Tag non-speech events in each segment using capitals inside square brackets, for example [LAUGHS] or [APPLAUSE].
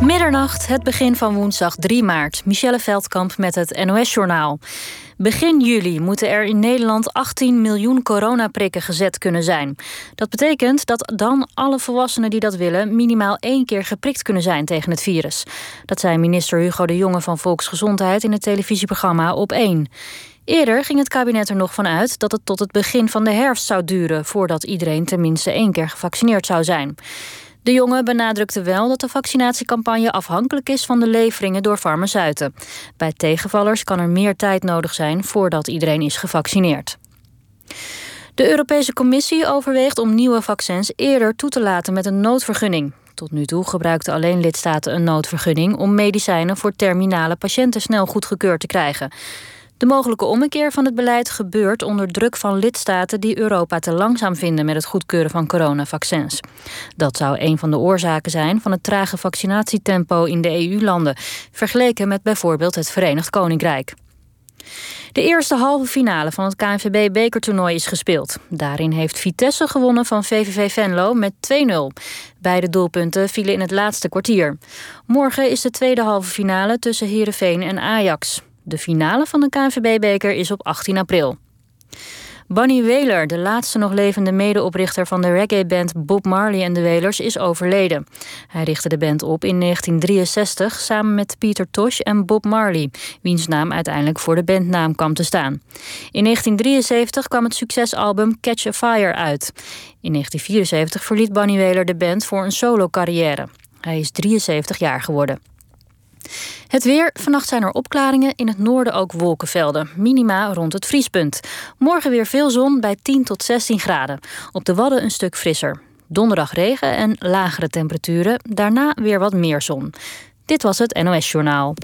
Middernacht, het begin van woensdag 3 maart. Michelle Veldkamp met het NOS-journaal. Begin juli moeten er in Nederland 18 miljoen coronaprikken gezet kunnen zijn. Dat betekent dat dan alle volwassenen die dat willen... minimaal één keer geprikt kunnen zijn tegen het virus. Dat zei minister Hugo de Jonge van Volksgezondheid... in het televisieprogramma Op 1. Eerder ging het kabinet er nog van uit dat het tot het begin van de herfst zou duren... voordat iedereen tenminste één keer gevaccineerd zou zijn. De jongen benadrukte wel dat de vaccinatiecampagne afhankelijk is van de leveringen door farmaceuten. Bij tegenvallers kan er meer tijd nodig zijn voordat iedereen is gevaccineerd. De Europese Commissie overweegt om nieuwe vaccins eerder toe te laten met een noodvergunning. Tot nu toe gebruikten alleen lidstaten een noodvergunning om medicijnen voor terminale patiënten snel goedgekeurd te krijgen. De mogelijke ommekeer van het beleid gebeurt onder druk van lidstaten die Europa te langzaam vinden met het goedkeuren van coronavaccins. Dat zou een van de oorzaken zijn van het trage vaccinatietempo in de EU-landen, vergeleken met bijvoorbeeld het Verenigd Koninkrijk. De eerste halve finale van het KNVB-bekertoernooi is gespeeld. Daarin heeft Vitesse gewonnen van VVV Venlo met 2-0. Beide doelpunten vielen in het laatste kwartier. Morgen is de tweede halve finale tussen Heerenveen en Ajax. De finale van de KNVB-beker is op 18 april. Bunny Wailer, de laatste nog levende medeoprichter van de reggae-band Bob Marley en de Wailers, is overleden. Hij richtte de band op in 1963 samen met Peter Tosh en Bob Marley, wiens naam uiteindelijk voor de bandnaam kwam te staan. In 1973 kwam het succesalbum Catch a Fire uit. In 1974 verliet Bunny Wailer de band voor een solo-carrière. Hij is 73 jaar geworden. Het weer. Vannacht zijn er opklaringen. In het noorden ook wolkenvelden. Minima rond het vriespunt. Morgen weer veel zon bij 10 tot 16 graden. Op de Wadden een stuk frisser. Donderdag regen en lagere temperaturen. Daarna weer wat meer zon. Dit was het NOS Journaal.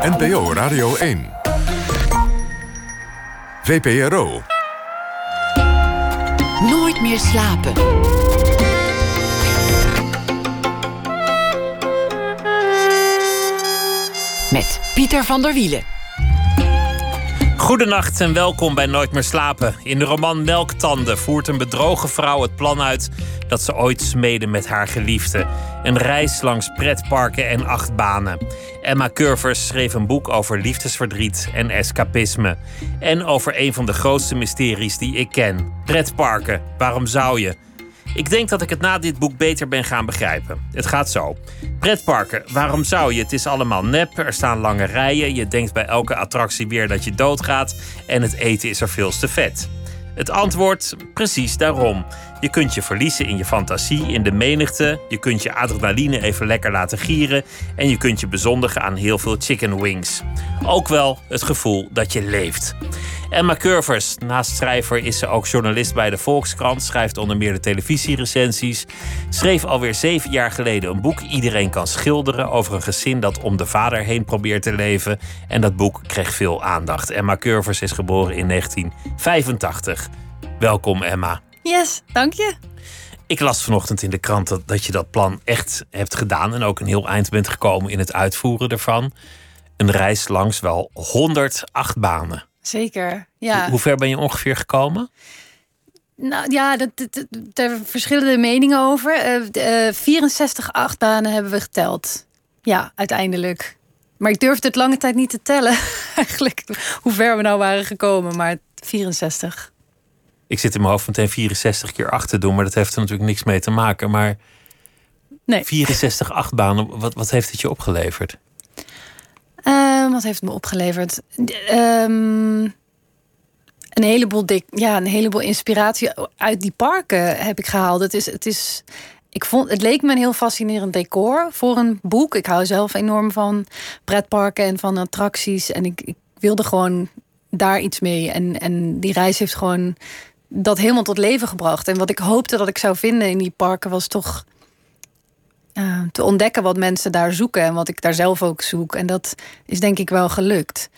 NPO Radio 1. VPRO. Nooit meer slapen. Met Pieter van der Wielen. Goedenacht en welkom bij Nooit meer slapen. In de roman Melktanden voert een bedrogen vrouw het plan uit dat ze ooit smeden met haar geliefde. Een reis langs pretparken en achtbanen. Emma Curvers schreef een boek over liefdesverdriet en escapisme. En over een van de grootste mysteries die ik ken: pretparken. Waarom zou je? Ik denk dat ik het na dit boek beter ben gaan begrijpen. Het gaat zo. Pretparken, waarom zou je? Het is allemaal nep, er staan lange rijen, je denkt bij elke attractie weer dat je doodgaat en het eten is er veel te vet. Het antwoord, precies daarom. Je kunt je verliezen in je fantasie, in de menigte. Je kunt je adrenaline even lekker laten gieren. En je kunt je bezondigen aan heel veel chicken wings. Ook wel het gevoel dat je leeft. Emma Curvers, naast schrijver is ze ook journalist bij de Volkskrant, schrijft onder meer de televisierecensies. Schreef alweer zeven jaar geleden een boek Iedereen kan schilderen over een gezin dat om de vader heen probeert te leven. En dat boek kreeg veel aandacht. Emma Curvers is geboren in 1985. Welkom Emma. Yes, dank je. Ik las vanochtend in de krant dat, dat je dat plan echt hebt gedaan en ook een heel eind bent gekomen in het uitvoeren ervan. Een reis langs wel 108 banen. Zeker, ja. Hoe ver ben je ongeveer gekomen? Nou ja, dat, er verschillende meningen over. Uh, uh, 64 achtbanen hebben we geteld. Ja, uiteindelijk. Maar ik durfde het lange tijd niet te tellen, [LAUGHS] eigenlijk, hoe ver we nou waren gekomen. Maar 64. Ik zit in mijn hoofd meteen 64 keer achter doen, maar dat heeft er natuurlijk niks mee te maken. Maar nee. 64 achtbanen, wat, wat heeft het je opgeleverd? Uh, wat heeft me opgeleverd? Um, een heleboel dik, ja, een heleboel inspiratie uit die parken heb ik gehaald. Het is, het is, ik vond, het leek me een heel fascinerend decor voor een boek. Ik hou zelf enorm van pretparken en van attracties. En ik, ik wilde gewoon daar iets mee. En, en die reis heeft gewoon dat helemaal tot leven gebracht. En wat ik hoopte dat ik zou vinden in die parken was toch uh, te ontdekken wat mensen daar zoeken en wat ik daar zelf ook zoek. En dat is denk ik wel gelukt.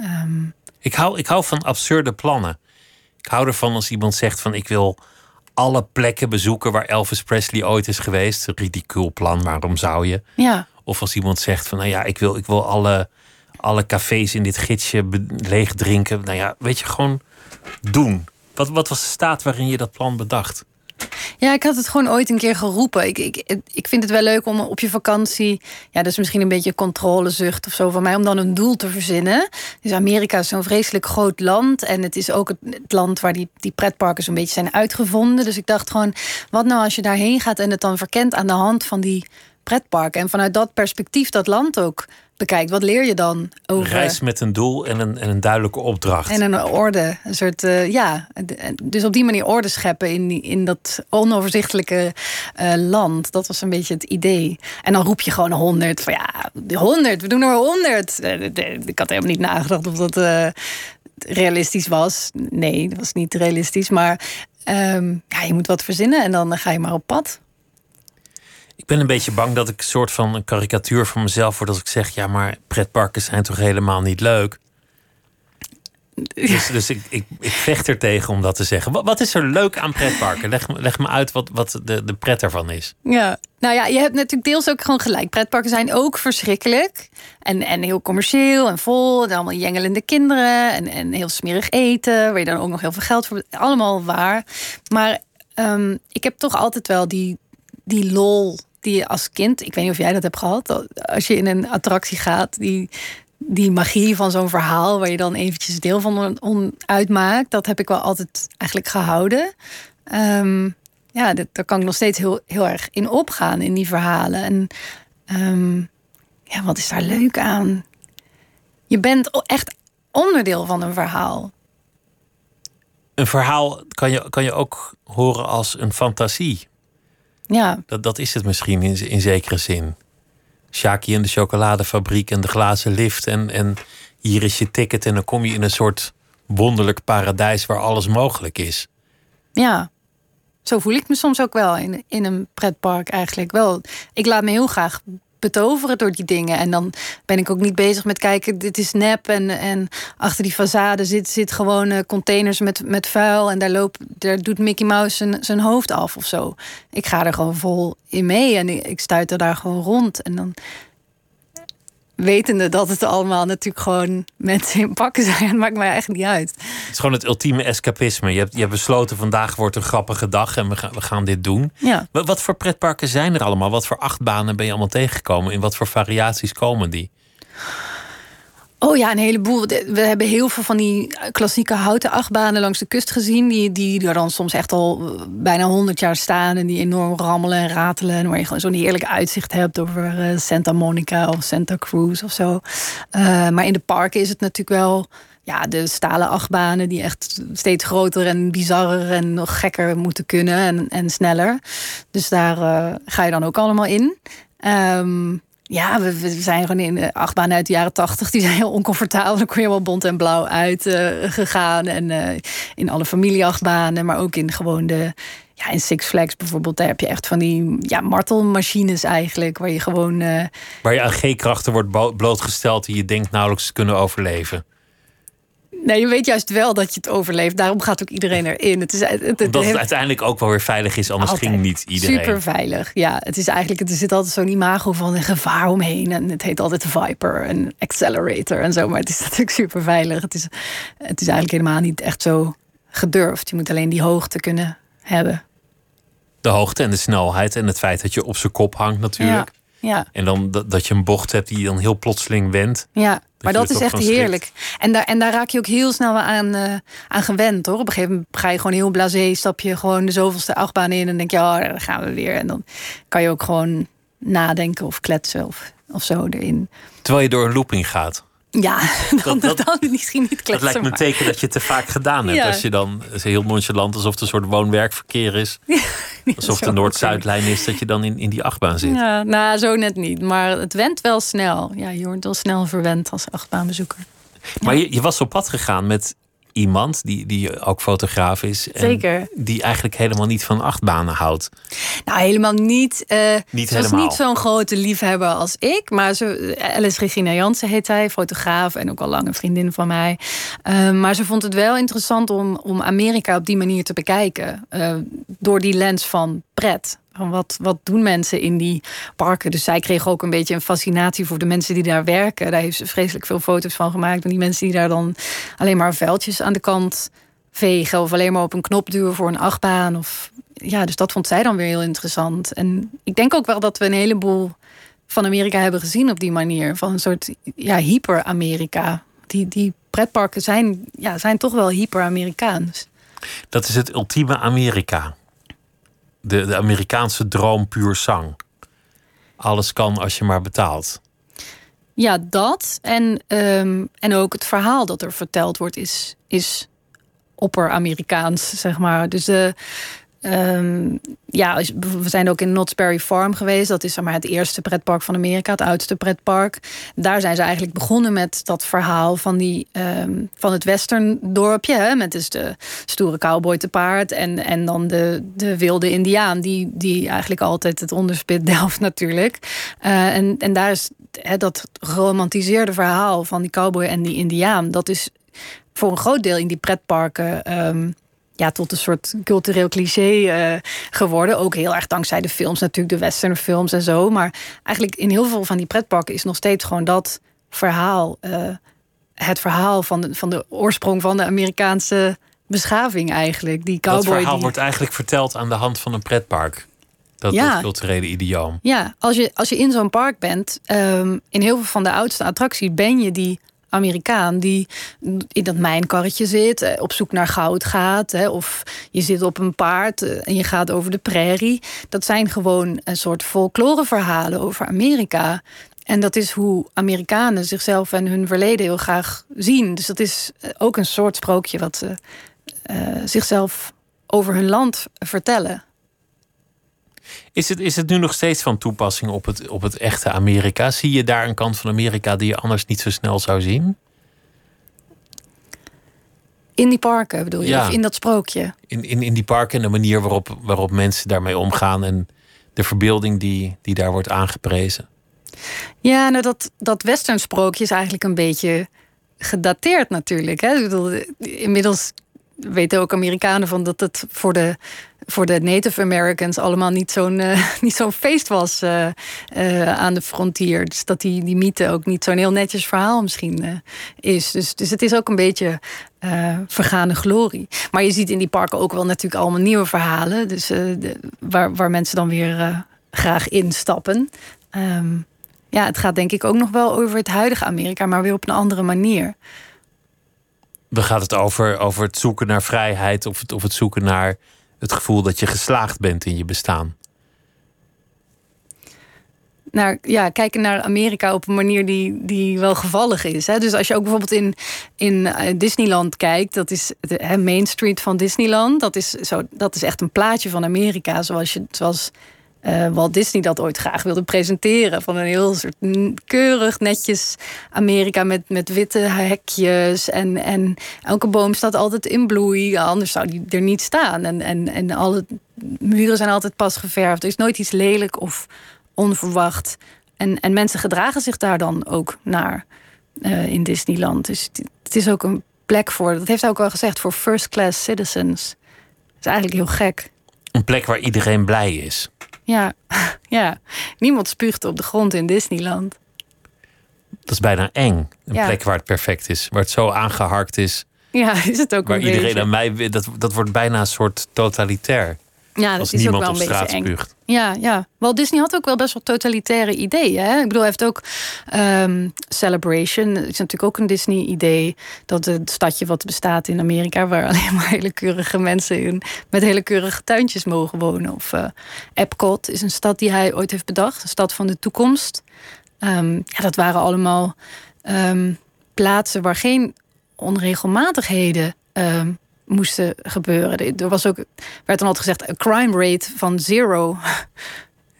Um... Ik, hou, ik hou van absurde plannen. Ik hou ervan als iemand zegt van ik wil alle plekken bezoeken waar Elvis Presley ooit is geweest. Een ridicuul plan, waarom zou je? Ja. Of als iemand zegt van nou ja, ik wil, ik wil alle, alle cafés in dit gidsje leeg drinken. Nou ja, weet je, gewoon doen. Wat, wat was de staat waarin je dat plan bedacht? Ja, ik had het gewoon ooit een keer geroepen. Ik, ik, ik vind het wel leuk om op je vakantie. Ja, dat is misschien een beetje controlezucht of zo van mij. Om dan een doel te verzinnen. Dus Amerika is zo'n vreselijk groot land. En het is ook het, land waar die, die pretparken zo'n beetje zijn uitgevonden. Dus ik dacht gewoon, wat nou als je daarheen gaat en het dan verkent aan de hand van die pretparken. En vanuit dat perspectief dat land ook bekijkt. Wat leer je dan over... Reis met een doel en een, en een duidelijke opdracht. En een orde. Een soort, uh, ja. Dus op die manier orde scheppen in, die, in dat onoverzichtelijke uh, land. Dat was een beetje het idee. En dan roep je gewoon honderd. Van ja, honderd. We doen er honderd. Eh, ik had helemaal niet nagedacht of dat realistisch was. Nee, dat was niet realistisch. Maar um, ja, je moet wat verzinnen en dan ga je maar op pad. Ik ben een beetje bang dat ik een soort van een karikatuur van mezelf word als ik zeg: ja, maar pretparken zijn toch helemaal niet leuk? Dus, dus ik, ik, ik, vecht er tegen om dat te zeggen. Wat, wat is er leuk aan pretparken? Leg, leg me uit wat, wat de, de pret ervan is. Ja, nou ja, je hebt natuurlijk deels ook gewoon gelijk. Pretparken zijn ook verschrikkelijk. En, en heel commercieel en vol. En allemaal jengelende kinderen. En, en heel smerig eten. Waar je dan ook nog heel veel geld voor. Allemaal waar. Maar um, ik heb toch altijd wel die, die lol die je als kind, ik weet niet of jij dat hebt gehad, als je in een attractie gaat, die, die magie van zo'n verhaal waar je dan eventjes deel van uitmaakt, dat heb ik wel altijd eigenlijk gehouden. Um, ja, dat, daar kan ik nog steeds heel, heel erg in opgaan in die verhalen. En um, ja, wat is daar leuk aan? Je bent echt onderdeel van een verhaal. Een verhaal kan je, kan je ook horen als een fantasie. Ja. Dat, dat is het misschien in, in zekere zin. Shaki en de chocoladefabriek en de glazen lift. En, en hier is je ticket en dan kom je in een soort wonderlijk paradijs waar alles mogelijk is. Ja, zo voel ik me soms ook wel in, in een pretpark eigenlijk. Wel, ik laat me heel graag betoveren door die dingen. En dan ben ik ook niet bezig met kijken, dit is nep. En, en achter die façade zit, zit gewoon uh, containers met, met vuil. En daar, loopt, daar doet Mickey Mouse zijn, zijn hoofd af of zo. Ik ga er gewoon vol in mee en ik, ik stuit er daar gewoon rond. En dan wetende dat het allemaal natuurlijk gewoon mensen in pakken zijn. Het maakt mij echt niet uit. Het is gewoon het ultieme escapisme. Je hebt, je hebt besloten, vandaag wordt een grappige dag en we gaan, we gaan dit doen. Ja. Wat, wat voor pretparken zijn er allemaal? Wat voor achtbanen ben je allemaal tegengekomen? In wat voor variaties komen die? Oh ja, een heleboel. We hebben heel veel van die klassieke houten achtbanen langs de kust gezien. Die, die er dan soms echt al eh, bijna honderd jaar staan. En die enorm rammelen en ratelen. En waar je gewoon zo'n heerlijk uitzicht hebt over eh, Santa Monica of Santa Cruz of zo. Maar in de parken is het natuurlijk wel ja, de stalen achtbanen die echt steeds groter en bizarrer en nog gekker moeten kunnen en, en sneller. Dus daar ga je dan ook allemaal in. Um, ja, we, zijn gewoon in de achtbaan uit de jaren tachtig. Die zijn heel oncomfortabel. Dan kon je wel bont en blauw uit uh, gegaan. En uh, in alle familieachtbanen. Maar ook in gewoon de... Ja, in Six Flags bijvoorbeeld. Daar heb je echt van die ja, martelmachines eigenlijk. Waar je gewoon... Uh... Waar je aan G-krachten wordt blootgesteld... die je denkt nauwelijks kunnen overleven. Nee, je weet juist wel dat je het overleeft. Daarom gaat ook iedereen erin. Het is, het, het, Omdat het uiteindelijk ook wel weer veilig is, anders ging niet iedereen. Super veilig. Ja, het is eigenlijk, er zit altijd zo'n imago van een gevaar omheen. En het heet altijd Viper en Accelerator en zo. Maar het is [LAUGHS] natuurlijk super veilig. Het is, het is eigenlijk helemaal niet echt zo gedurfd. Je moet alleen die hoogte kunnen hebben. De hoogte en de snelheid en het feit dat je op zijn kop hangt natuurlijk. Ja. Ja. En dan dat, dat je een bocht hebt die dan heel plotseling wendt. Ja maar dat is echt heerlijk. En daar, en daar raak je ook heel snel aan, uh, aan gewend hoor. Op een gegeven moment ga je gewoon heel blasé, stap je gewoon de zoveelste achtbaan in en denk je, oh, daar gaan we weer. En dan kan je ook gewoon nadenken of kletsen of, of zo erin. Terwijl je door een looping gaat. Ja, [LAUGHS] dan, dat, dan misschien niet kletsen. Dat lijkt me een teken dat je het te vaak gedaan hebt. Als je dan heel nonchalant, alsof het een soort woon-werkverkeer is. [LAUGHS] alsof de Noord-Zuidlijn is, dat je dan in, in die achtbaan zit. Ja, nou, zo net niet. Maar het went wel snel. Ja, je wordt wel snel verwend als achtbaanbezoeker. Maar je, je was op pad gegaan met iemand die, die ook fotograaf is. En Zeker. Die eigenlijk helemaal niet van achtbanen houdt. Nou, helemaal niet. Uh, niet ze helemaal. is niet zo'n grote liefhebber als ik. Maar ze, Alice Regina Jansen heet hij, fotograaf en ook al lang een vriendin van mij. Uh, maar ze vond het wel interessant om, om Amerika op die manier te bekijken. Uh, door die lens van pret. Wat, wat doen mensen in die parken? Dus zij kreeg ook een beetje een fascinatie voor de mensen die daar werken. Daar heeft ze vreselijk veel foto's van gemaakt. Van die mensen die daar dan alleen maar vuiltjes aan de kant vegen. Of alleen maar op een knop duwen voor een achtbaan. Of ja, dus dat vond zij dan weer heel interessant. En ik denk ook wel dat we een heleboel van Amerika hebben gezien op die manier. Van een soort ja, hyper-Amerika. Die, die pretparken zijn, ja, zijn toch wel hyper-Amerikaans. Dat is het ultieme Amerika. De, de Amerikaanse droom puur zang. Alles kan als je maar betaalt. Ja, dat. En, ehm, en ook het verhaal dat er verteld wordt is, is opper-Amerikaans, zeg maar. Dus de, Ehm, ja, we zijn ook in Knott's Berry Farm geweest. Dat is zeg maar, het eerste pretpark van Amerika, het oudste pretpark. Daar zijn ze eigenlijk begonnen met dat verhaal van, die, um, van het western dorpje. Hè, met dus de stoere cowboy te paard en, en dan de, de wilde indiaan. Die, die eigenlijk altijd het onderspit [LAUGHS] delft natuurlijk. Uh, en, en daar is hè, dat geromantiseerde verhaal van die cowboy en die indiaan. Dat is voor een groot deel in die pretparken... Um, ja, tot een soort cultureel cliché uh, geworden. Ook heel erg dankzij de films, natuurlijk de westernfilms en zo. Maar eigenlijk in heel veel van die pretparken is nog steeds gewoon dat verhaal. Uh, het verhaal van de, van de oorsprong van de Amerikaanse beschaving eigenlijk. Die cowboy dat verhaal die... wordt eigenlijk verteld aan de hand van een pretpark. Dat, ja. dat culturele idioom. Ja, als je, als je in zo'n park bent, um, in heel veel van de oudste attracties ben je die Amerikaan die in dat mijnkarretje zit, eh, op zoek naar goud gaat. Of je zit op een paard eh, en je gaat over de prairie. Dat zijn gewoon een soort folkloreverhalen over Amerika. En dat is hoe Amerikanen zichzelf en hun verleden heel graag zien. Dus dat is eh, ook een soort sprookje wat ze zichzelf over hun land vertellen. Is het, is het nu nog steeds van toepassing op het, op het echte Amerika? Zie je daar een kant van Amerika die je anders niet zo snel zou zien? In die parken bedoel je? Ja. Of in dat sprookje? In, in, in die parken en de manier waarop, waarop mensen daarmee omgaan en de verbeelding die, die daar wordt aangeprezen. Ja, nou dat, dat western sprookje is eigenlijk een beetje gedateerd natuurlijk. Hè? Ik bedoel, inmiddels weten ook Amerikanen van dat het voor de, voor de Native Americans allemaal niet zo'n uh, [LAUGHS] niet zo'n feest was uh, uh, aan de frontier. Dus dat die, die mythe ook niet zo'n heel netjes verhaal misschien is. Dus, dus het is ook een beetje vergane glorie. Maar je ziet in die parken ook wel natuurlijk allemaal nieuwe verhalen. Dus waar, waar mensen dan weer graag instappen. Um, ja, het gaat denk ik ook nog wel over het huidige Amerika, maar weer op een andere manier dan gaat het over, over het zoeken naar vrijheid of het, of het zoeken naar het gevoel dat je geslaagd bent in je bestaan. Naar, ja, kijken naar Amerika op een manier die, die wel gevallig is. Hè? Dus als je ook bijvoorbeeld in, in eh, Disneyland kijkt, dat is de Main Street van Disneyland. Dat is, zo, dat is echt een plaatje van Amerika, zoals, je, zoals uh, Walt Disney dat ooit graag wilde presenteren. Van een heel soort keurig, netjes Amerika met, met witte hekjes. En, en elke boom staat altijd in bloei. Anders zou die er niet staan. En, en, en alle muren zijn altijd pas geverfd. Er is nooit iets lelijk of onverwacht. En, en mensen gedragen zich daar dan ook naar uh, in Disneyland. Dus het is ook een plek voor, dat heeft hij ook wel gezegd, voor first class citizens. Dat is eigenlijk heel gek. Een plek waar iedereen blij is. Ja, [LAUGHS] ja. Niemand spuugt op de grond in Disneyland. Dat is bijna eng. Een plek waar het perfect is. Waar het zo aangeharkt is. Ja, [LAUGHS] is het ook Waar iedereen aan mij... Dat, dat wordt bijna een soort totalitair. Ja, dat als is ook wel een beetje spuugt. Ja, ja. Walt Disney had ook wel best wel totalitaire ideeën. Hè? Ik bedoel, hij heeft ook um, Celebration. Het is natuurlijk ook een Disney-idee. Dat het stadje wat bestaat in Amerika... waar [LAUGHS] alleen maar hele keurige mensen in, met hele keurige tuintjes mogen wonen. Of uh, Epcot is een stad die hij ooit heeft bedacht. Een stad van de toekomst. Um, ja, dat waren allemaal um, plaatsen waar geen onregelmatigheden moesten gebeuren. Er was ook, werd dan altijd gezegd, een crime rate van zero. [LAUGHS]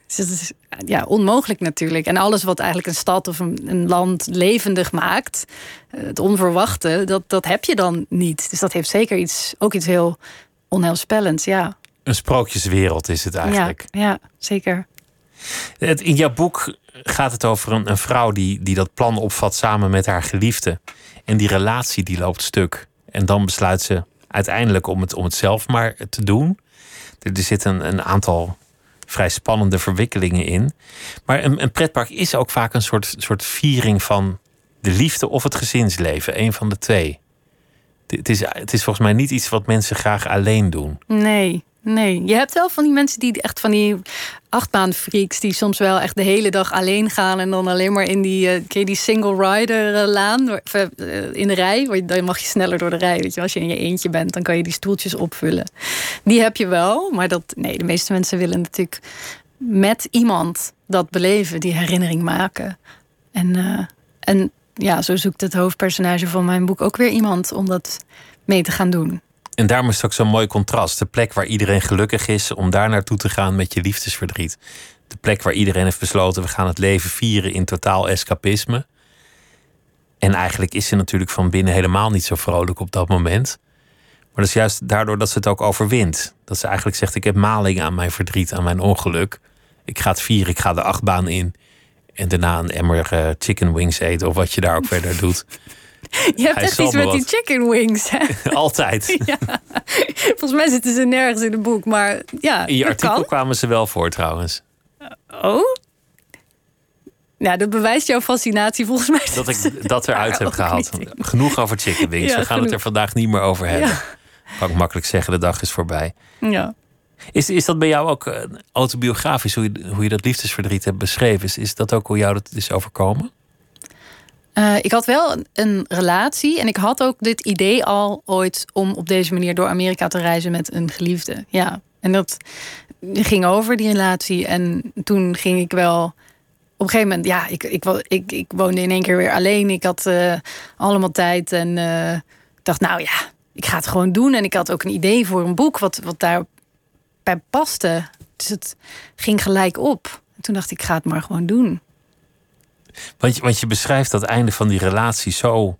Dus dat is ja, onmogelijk natuurlijk. En alles wat eigenlijk een stad of een, een, land levendig maakt, eh, het onverwachte, dat, dat heb je dan niet. Dus dat heeft zeker iets, ook iets heel onheilspellends, ja. Een sprookjeswereld is het eigenlijk. Ja, ja zeker. In jouw boek gaat het over een, een vrouw die, die dat plan opvat samen met haar geliefde. En die relatie die loopt stuk. En dan besluit ze uiteindelijk om het, om het zelf maar te doen. Er, er zitten een, aantal vrij spannende verwikkelingen in. Maar een, een pretpark is ook vaak een soort, soort viering van de liefde of het gezinsleven. Een van de twee. Het is, het is volgens mij niet iets wat mensen graag alleen doen. Nee, Nee, je hebt wel van die mensen die echt van die achtbaanfreaks... die soms wel echt de hele dag alleen gaan... en dan alleen maar in die, uh, die single rider uh, laan uh, in de rij. Dan mag je sneller door de rij. Weet je, als je in je eentje bent, dan kan je die stoeltjes opvullen. Die heb je wel, maar dat, nee, de meeste mensen willen natuurlijk met iemand dat beleven, die herinnering maken. En, en ja, zo zoekt het hoofdpersonage van mijn boek ook weer iemand om dat mee te gaan doen. En daarom is het ook zo'n mooi contrast. De plek waar iedereen gelukkig is, om daar naartoe te gaan met je liefdesverdriet. De plek waar iedereen heeft besloten, we gaan het leven vieren in totaal escapisme. En eigenlijk is ze natuurlijk van binnen helemaal niet zo vrolijk op dat moment. Maar dat is juist daardoor dat ze het ook overwint. Dat ze eigenlijk zegt, ik heb maling aan mijn verdriet, aan mijn ongeluk. Ik ga het vieren, ik ga de achtbaan in. En daarna een emmer uh, chicken wings eten of wat je daar ook verder doet. [LAUGHS] Je hebt echt iets met die chicken wings. Hè? [LAUGHS] Altijd. [LAUGHS] Ja. Volgens mij zitten ze nergens in het boek, maar ja. In je artikel kan. kwamen ze wel voor trouwens. Oh? Nou, dat bewijst jouw fascinatie volgens mij. Dat ik dat eruit [LAUGHS] heb gehaald. Genoeg over chicken wings. Ja, We gaan genoeg. het er vandaag niet meer over hebben. Ja. Kan ik makkelijk zeggen, de dag is voorbij. Ja. Is, is dat bij jou ook autobiografisch, hoe je, hoe je dat liefdesverdriet hebt beschreven? Is, is dat ook hoe jou dat is overkomen? Uh, ik had wel een relatie en ik had ook dit idee al ooit om op deze manier door Amerika te reizen met een geliefde. Ja, en dat ging over die relatie. En toen ging ik wel op een gegeven moment, ja, ik, ik, ik, ik woonde in één keer weer alleen. Ik had uh, allemaal tijd en uh, dacht, nou ja, ik ga het gewoon doen. En ik had ook een idee voor een boek wat, wat daarbij paste. Dus het ging gelijk op. En toen dacht ik, ik ga het maar gewoon doen. Want je, want je beschrijft dat einde van die relatie zo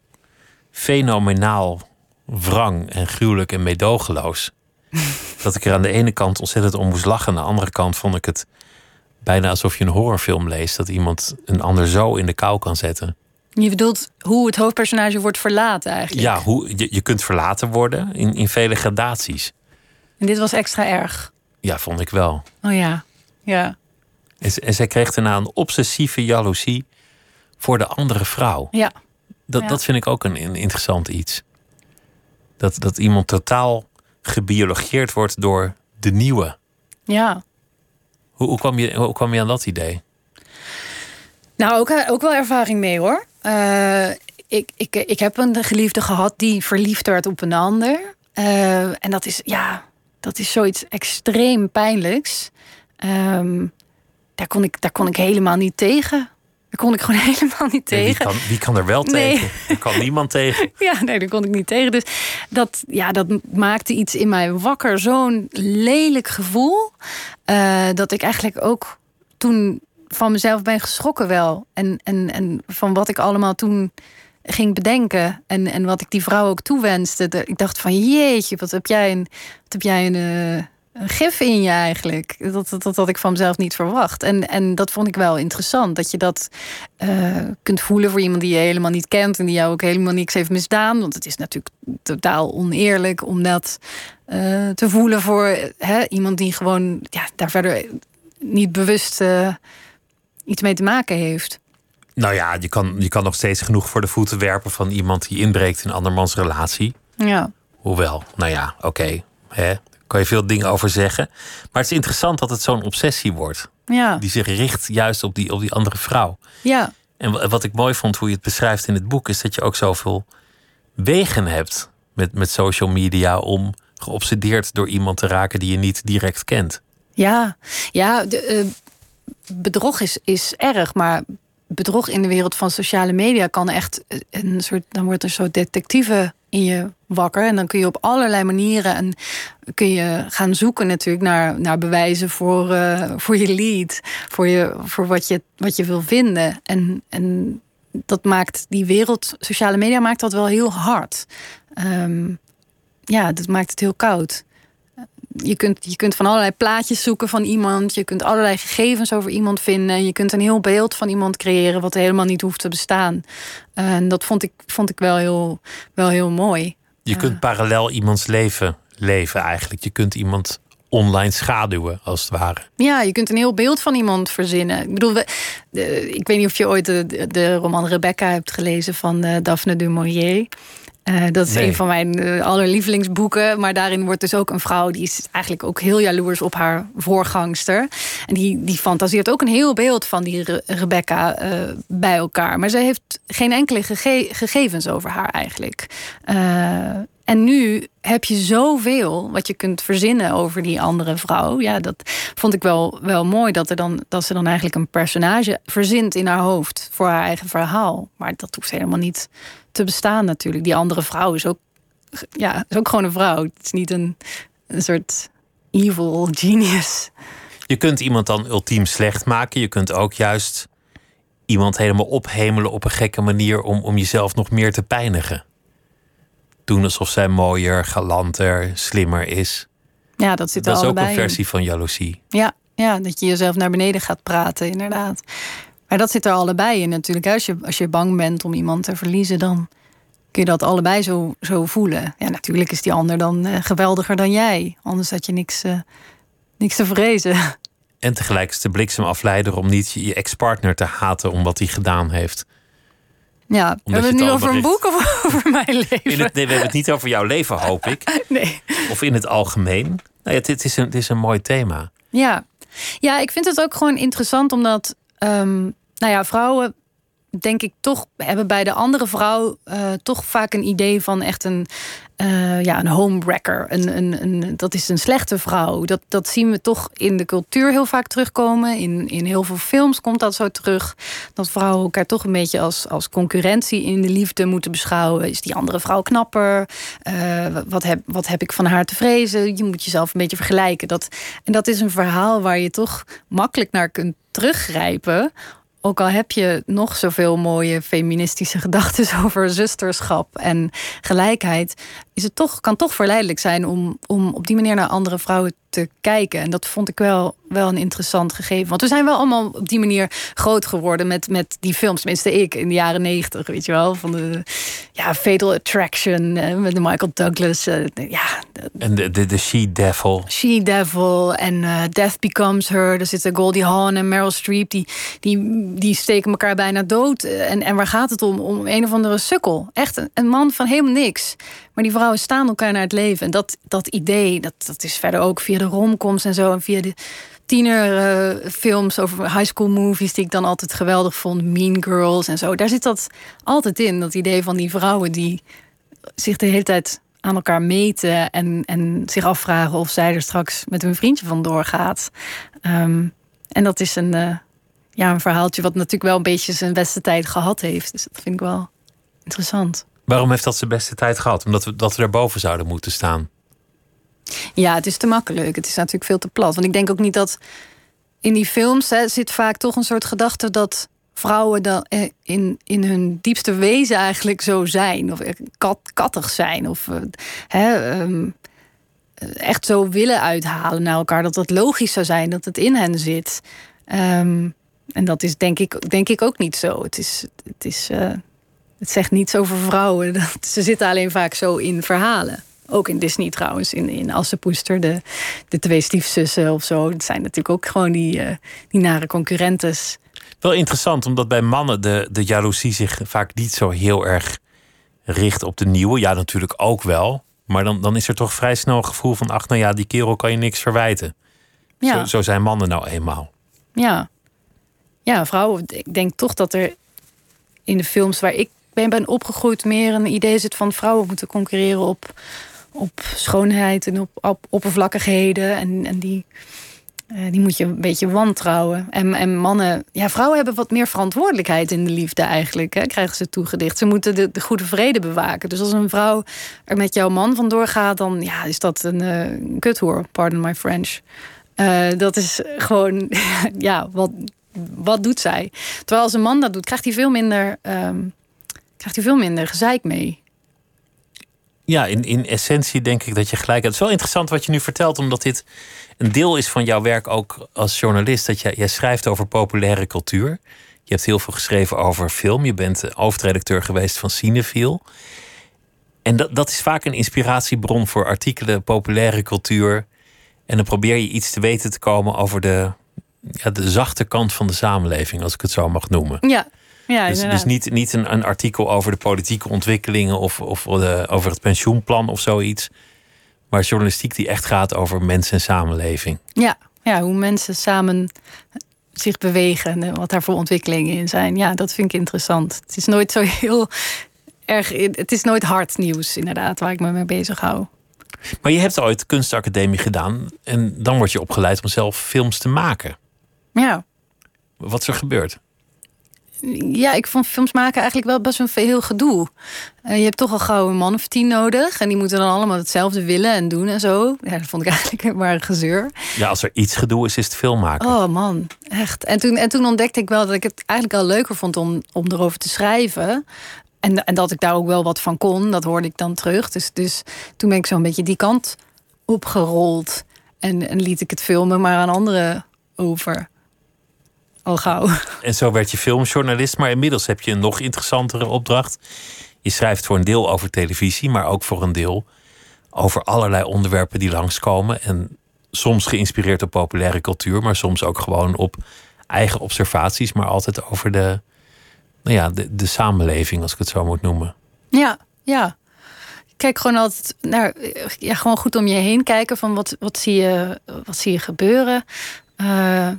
fenomenaal wrang en gruwelijk en meedogenloos. [LAUGHS] dat ik er aan de ene kant ontzettend om moest lachen. Aan de andere kant vond ik het bijna alsof je een horrorfilm leest. Dat iemand een ander zo in de kou kan zetten. Je bedoelt hoe het hoofdpersonage wordt verlaten eigenlijk? Ja, hoe, je, je kunt verlaten worden in, in vele gradaties. En dit was extra erg? Ja, vond ik wel. Oh ja, ja. En, en zij kreeg daarna een obsessieve jaloezie voor de andere vrouw. Ja. Dat, dat vind ik ook een, een interessant iets. Dat, dat iemand totaal gebiologeerd wordt door de nieuwe. Ja. Hoe, hoe, kwam, je, hoe kwam je aan dat idee? Nou, ook, ook wel ervaring mee hoor. Uh, ik, ik, ik heb een geliefde gehad die verliefd werd op een ander. Uh, en dat is, ja, dat is zoiets extreem pijnlijks. Um, daar, kon ik, daar kon ik helemaal niet tegen. Daar kon ik gewoon [LAUGHS] helemaal niet tegen. wie, kan, wie kan er wel tegen? Er kan niemand tegen. [LAUGHS] Ja, nee, daar kon ik niet tegen. Dus dat, ja, dat maakte iets in mij wakker. Zo'n lelijk gevoel. Uh, dat ik eigenlijk ook toen van mezelf ben geschrokken wel. En, en, en van wat ik allemaal toen ging bedenken. En, en wat ik die vrouw ook toewenste. Ik dacht van jeetje, wat heb jij een, wat heb jij een, uh, een gif in je eigenlijk. Dat, dat, dat had ik van mezelf niet verwacht. En, en dat vond ik wel interessant. Dat je dat uh, kunt voelen voor iemand die je helemaal niet kent. En die jou ook helemaal niks heeft misdaan. Want het is natuurlijk totaal oneerlijk om dat uh, te voelen voor hè, iemand die gewoon ja, daar verder niet bewust uh, iets mee te maken heeft. Nou ja, je kan, je kan nog steeds genoeg voor de voeten werpen van iemand die inbreekt in andermans relatie. Ja. Hoewel, nou ja, oké. Okay, kan je veel dingen over zeggen. Maar het is interessant dat het zo'n obsessie wordt. Ja. Die zich richt juist op die, op die andere vrouw. Ja. En wat ik mooi vond, hoe je het beschrijft in het boek, is dat je ook zoveel wegen hebt met, met social media om geobsedeerd door iemand te raken die je niet direct kent. Ja, ja de, uh, bedrog is, is erg, maar bedrog in de wereld van sociale media kan echt een soort. Dan wordt er zo detectieve in je wakker. En dan kun je op allerlei manieren en kun je gaan zoeken natuurlijk naar, naar bewijzen voor, uh, voor je lead. Voor, je, voor wat, je, wat je wil vinden. En, en dat maakt die wereld, sociale media maakt dat wel heel hard. Um, ja, dat maakt het heel koud je kunt, je kunt van allerlei plaatjes zoeken van iemand. Je kunt allerlei gegevens over iemand vinden. Je kunt een heel beeld van iemand creëren wat helemaal niet hoeft te bestaan. En dat vond ik, vond ik wel, heel, wel heel mooi. Je kunt parallel iemands leven leven eigenlijk. Je kunt iemand online schaduwen, als het ware. Ja, je kunt een heel beeld van iemand verzinnen. Ik bedoel, we, ik weet niet of je ooit de, de roman Rebecca hebt gelezen van uh, Daphne du Maurier. Uh, dat is Nee. een van mijn eh, allerlievelingsboeken. Maar daarin wordt dus ook een vrouw... die is eigenlijk ook heel jaloers op haar voorgangster. En die, die fantaseert ook een heel beeld van die Re- Rebecca eh, bij elkaar. Maar ze heeft geen enkele gege- gegevens over haar eigenlijk. En nu heb je zoveel wat je kunt verzinnen over die andere vrouw. Ja, dat vond ik wel, wel mooi. Dat, er dan, dat ze dan eigenlijk een personage verzint in haar hoofd. Voor haar eigen verhaal. Maar dat hoeft helemaal niet te bestaan natuurlijk. Die andere vrouw is ook, ja, is ook gewoon een vrouw. Het is niet een, een soort evil genius. Je kunt iemand dan ultiem slecht maken. Je kunt ook juist iemand helemaal ophemelen op een gekke manier om, om jezelf nog meer te pijnigen. Doen alsof zij mooier, galanter, slimmer is. Ja, dat zit Dat er is ook een in. versie van jaloezie. Ja, ja, dat je jezelf naar beneden gaat praten, inderdaad. Maar dat zit er allebei in natuurlijk. Als je, als je bang bent om iemand te verliezen, dan kun je dat allebei zo, zo voelen. Ja, natuurlijk is die ander dan eh, geweldiger dan jij. Anders had je niks, eh, niks te vrezen. En tegelijk is de bliksemafleider om niet je ex-partner te haten om wat hij gedaan heeft. Ja, we hebben het nu over een boek of [LAUGHS] over mijn leven? In het, nee, we hebben het niet over jouw leven, hoop ik. [LAUGHS] Nee. Of in het algemeen. Nou ja, het, het is een, het is een mooi thema. Ja. ja, ik vind het ook gewoon interessant omdat, ehm, nou ja, vrouwen denk ik toch hebben bij de andere vrouw eh, toch vaak een idee van echt een, eh, ja, een homewrecker. Een, een, een, dat is een slechte vrouw. Dat, dat zien we toch in de cultuur heel vaak terugkomen. In, in heel veel films komt dat zo terug. Dat vrouwen elkaar toch een beetje als, als concurrentie in de liefde moeten beschouwen. Is die andere vrouw knapper? Eh, wat, heb, wat heb ik van haar te vrezen? Je moet jezelf een beetje vergelijken. Dat, en dat is een verhaal waar je toch makkelijk naar kunt teruggrijpen. Ook al heb je nog zoveel mooie feministische [LAUGHS] gedachten over zusterschap en gelijkheid, is het toch, kan toch verleidelijk zijn om, om op die manier naar andere vrouwen te kijken. En dat vond ik wel, wel een interessant gegeven. Want we zijn wel allemaal op die manier groot geworden met, met die films. Tenminste, ik in de jaren negentig, weet je wel. Van de ja, Fatal Attraction eh, met de Michael Douglas. eh, ja, En de, de, de She-Devil. She-Devil en eh, Death Becomes Her. Er zitten Goldie Hawn en Meryl Streep. Die, die, die steken elkaar bijna dood. En, en waar gaat het om? Om een of andere sukkel. Echt een, een man van helemaal niks. Maar die vrouwen staan elkaar naar het leven. En dat, dat idee, dat, dat is verder ook via de romcoms en zo. En via de tienerfilms over high school movies... die ik dan altijd geweldig vond. Mean Girls en zo. Daar zit dat altijd in. Dat idee van die vrouwen die zich de hele tijd aan elkaar meten en, en zich afvragen of zij er straks met hun vriendje vandoor gaat. Ehm, en dat is een, eh, ja, een verhaaltje wat natuurlijk wel een beetje zijn beste tijd gehad heeft. Dus dat vind ik wel interessant. Waarom heeft dat zijn beste tijd gehad? Omdat we, dat we daarboven zouden moeten staan. Ja, het is te makkelijk. Het is natuurlijk veel te plat. Want ik denk ook niet dat in die films hè, zit vaak toch een soort gedachte dat vrouwen dan eh, in, in hun diepste wezen eigenlijk zo zijn. Of eh, kat, kattig zijn. Of eh, hè, ehm, echt zo willen uithalen naar elkaar. Dat dat logisch zou zijn, dat het in hen zit. Ehm, en dat is denk ik, denk ik ook niet zo. Het, is, het, is, het zegt niets over vrouwen. Dat, [LAUGHS] ze zitten alleen vaak zo in verhalen. Ook in Disney trouwens, in, in Assepoester, de, de twee stiefzussen of zo. Dat zijn natuurlijk ook gewoon die, eh, die nare concurrentes. Wel interessant, omdat bij mannen de, de jaloezie zich vaak niet zo heel erg richt op de nieuwe. Ja, natuurlijk ook wel. Maar dan, dan is er toch vrij snel een gevoel van... ach, nou ja, die kerel kan je niks verwijten. Ja. Zo, zo zijn mannen nou eenmaal. Ja. Ja, vrouwen. Ik denk toch dat er in de films waar ik ben, ben opgegroeid meer een idee zit van vrouwen moeten concurreren op, op schoonheid en op, op oppervlakkigheden. En, en die, eh, die moet je een beetje wantrouwen. En, en mannen, ja, vrouwen hebben wat meer verantwoordelijkheid in de liefde eigenlijk. Hè, krijgen ze toegedicht. Ze moeten de, de goede vrede bewaken. Dus als een vrouw er met jouw man vandoor gaat, dan ja, is dat een uh, kuthoer. Pardon my French. Uh, dat is gewoon, [LAUGHS] ja, wat, wat doet zij? Terwijl als een man dat doet, krijgt hij veel minder, um, krijgt hij veel minder gezeik mee. Ja, in, in essentie denk ik dat je gelijk hebt. Het is wel interessant wat je nu vertelt, omdat dit een deel is van jouw werk ook als journalist. Dat jij, jij schrijft over populaire cultuur. Je hebt heel veel geschreven over film. Je bent hoofdredacteur geweest van Cinefiel. En dat, dat is vaak een inspiratiebron voor artikelen, populaire cultuur. En dan probeer je iets te weten te komen over de, ja, de zachte kant van de samenleving, als ik het zo mag noemen. Ja. Ja, dus dus niet, niet een, een artikel over de politieke ontwikkelingen of, of de, over het pensioenplan of zoiets. Maar journalistiek die echt gaat over mensen en samenleving. Ja, ja hoe mensen samen zich bewegen en wat daar voor ontwikkelingen in zijn. Ja, dat vind ik interessant. Het is nooit zo heel erg. Het is nooit hard nieuws, inderdaad, waar ik me mee bezig hou. Maar je hebt ooit kunstacademie gedaan en dan word je opgeleid om zelf films te maken. Ja. Wat is er gebeurd? Ja, ik vond films maken eigenlijk wel best een veel gedoe. Uh, je hebt toch al gauw een man of tien nodig. En die moeten dan allemaal hetzelfde willen en doen en zo. Ja, dat vond ik [LAUGHS] eigenlijk maar een gezeur. Ja, als er iets gedoe is, is het film maken. Oh man, echt. En toen, en toen ontdekte ik wel dat ik het eigenlijk al leuker vond om, om erover te schrijven. En, en dat ik daar ook wel wat van kon, dat hoorde ik dan terug. Dus, dus toen ben ik zo'n beetje die kant opgerold. En, en liet ik het filmen maar aan anderen over. Al gauw. En zo werd je filmjournalist, maar inmiddels heb je een nog interessantere opdracht. Je schrijft voor een deel over televisie, maar ook voor een deel over allerlei onderwerpen die langskomen. En soms geïnspireerd op populaire cultuur, maar soms ook gewoon op eigen observaties, maar altijd over de, nou ja, de, de samenleving, als ik het zo moet noemen. Ja, ja. Kijk gewoon altijd naar, ja, gewoon goed om je heen kijken van wat, wat, zie, je, wat zie je gebeuren. Uh,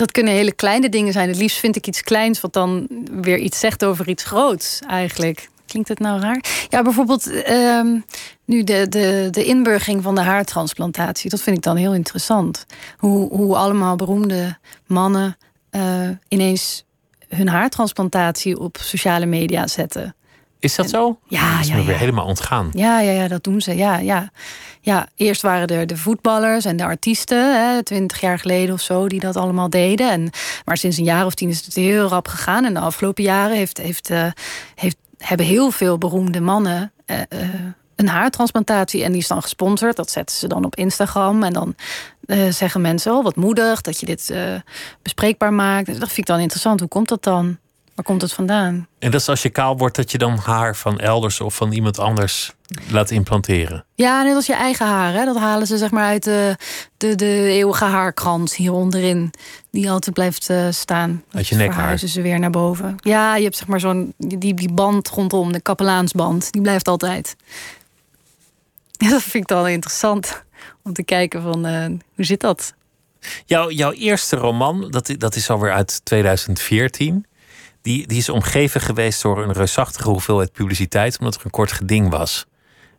dat kunnen hele kleine dingen zijn. Het liefst vind ik iets kleins wat dan weer iets zegt over iets groots eigenlijk. Klinkt het nou raar? Ja, bijvoorbeeld ehm, nu de, de, de inburging van de haartransplantatie. Dat vind ik dan heel interessant. Hoe, hoe allemaal beroemde mannen uh, ineens hun haartransplantatie op sociale media zetten. Is dat zo? Ja, dat is ja, me ja. weer helemaal ontgaan. Ja, ja, ja, dat doen ze. Ja, ja. Ja, eerst waren er de voetballers en de artiesten, twintig jaar geleden of zo, die dat allemaal deden. En, maar sinds een jaar of tien is het heel rap gegaan. En de afgelopen jaren heeft, heeft, uh, heeft, hebben heel veel beroemde mannen uh, uh, een haartransplantatie. En die is dan gesponsord. Dat zetten ze dan op Instagram. En dan zeggen mensen, oh wat moedig dat je dit bespreekbaar maakt. Dat vind ik dan interessant. Hoe komt dat dan? Waar komt het vandaan? En dat is als je kaal wordt, dat je dan haar van elders of van iemand anders laat implanteren. Ja, net als je eigen haar. Hè? Dat halen ze zeg maar uit de, de, de eeuwige haarkrans hier onderin. Die altijd blijft uh, staan. Uit je nekhaar. Verhuizen ze weer naar boven. Ja, je hebt zeg maar zo'n die, die band rondom, de kapelaansband. Die blijft altijd. [LAUGHS] Ja, dat vind ik dan interessant. Om te kijken van, uh, hoe zit dat? Jouw, jouw eerste roman, dat, dat is alweer uit 2014 die, die is omgeven geweest door een reusachtige hoeveelheid publiciteit, omdat er een kort geding was.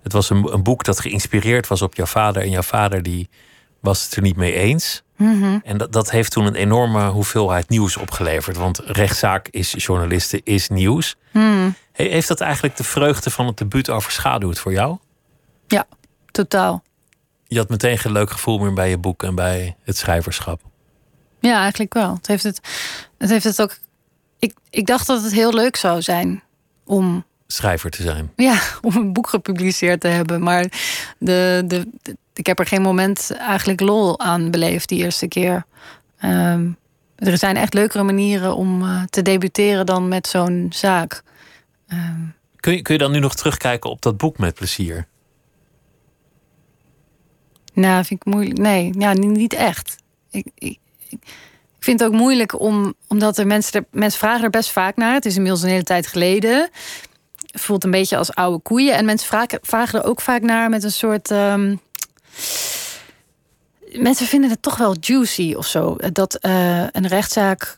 Het was een, een boek dat geïnspireerd was op jouw vader. En jouw vader die was het er niet mee eens. Mm -hmm. En dat, dat heeft toen een enorme hoeveelheid nieuws opgeleverd. Want rechtszaak is journalisten, is nieuws. Mm. Heeft dat eigenlijk de vreugde van het debuut overschaduwd voor jou? Ja, totaal. Je had meteen geen leuk gevoel meer bij je boek en bij het schrijverschap. Ja, eigenlijk wel. Het heeft het, het, heeft het ook ik, ik dacht dat het heel leuk zou zijn om. Schrijver te zijn. Ja, [LAUGHS] om een boek gepubliceerd te hebben. Maar de, de, de ik heb er geen moment eigenlijk lol aan beleefd die eerste keer. Um, er zijn echt leukere manieren om uh, te debuteren dan met zo'n zaak. Um, kun, je, kun je dan nu nog terugkijken op dat boek met plezier? Nou, vind ik moeilijk. Nee, ja, niet echt. Ik, ik, ik ik vind het ook moeilijk om, omdat er mensen, er, mensen vragen er best vaak naar. Het is inmiddels een hele tijd geleden. Voelt een beetje als oude koeien. En mensen vragen, vragen er ook vaak naar met een soort. Um, mensen vinden het toch wel juicy of zo. Dat uh, een rechtszaak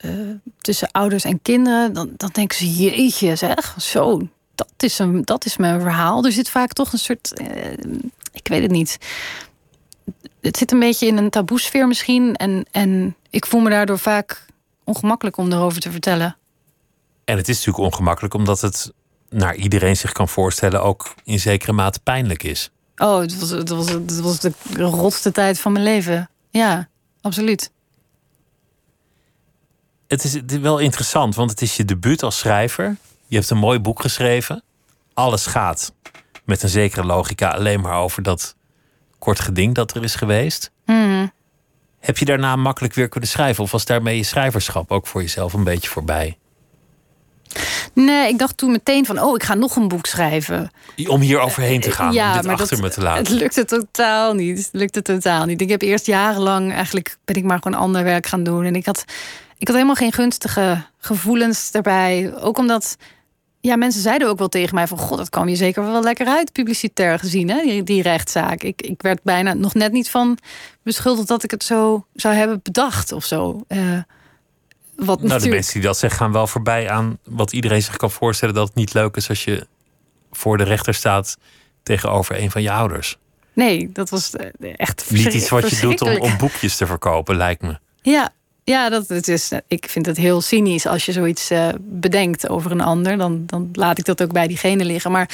uh, tussen ouders en kinderen. Dan, dan denken ze: jeetje, zeg. Zo, dat is, een, dat is mijn verhaal. Er zit vaak toch een soort. Uh, ik weet het niet het zit een beetje in een taboesfeer misschien. En, en ik voel me daardoor vaak ongemakkelijk om erover te vertellen. En het is natuurlijk ongemakkelijk omdat het naar iedereen zich kan voorstellen ook in zekere mate pijnlijk is. Oh, het was, het was, het was de rotste tijd van mijn leven. Ja, absoluut. Het is, wel interessant, want het is je debuut als schrijver. Je hebt een mooi boek geschreven. Alles gaat met een zekere logica alleen maar over dat kort geding dat er is geweest. Mm. Heb je daarna makkelijk weer kunnen schrijven? Of was daarmee je schrijverschap ook voor jezelf een beetje voorbij? Nee, ik dacht toen meteen van, oh, ik ga nog een boek schrijven. Om hier overheen te gaan, ja, om dit achter dat, me te laten. Het lukte totaal niet. Het lukte totaal niet. Ik heb eerst jarenlang, eigenlijk ben ik maar gewoon ander werk gaan doen. En ik had ik had helemaal geen gunstige gevoelens erbij. Ook omdat ja, mensen zeiden ook wel tegen mij van... god, dat kwam je zeker wel lekker uit, publicitair gezien, hè, die, die rechtszaak. Ik, ik werd bijna nog net niet van beschuldigd dat ik het zo zou hebben bedacht of zo. Uh, wat nou, natuurlijk... de mensen die dat zeggen gaan wel voorbij aan wat iedereen zich kan voorstellen... dat het niet leuk is als je voor de rechter staat tegenover een van je ouders. Nee, dat was eh, echt Niet iets wat je doet om, om boekjes te verkopen, lijkt me. Ja, ja, dat, het is, ik vind het heel cynisch als je zoiets uh, bedenkt over een ander. Dan, dan laat ik dat ook bij diegene liggen. Maar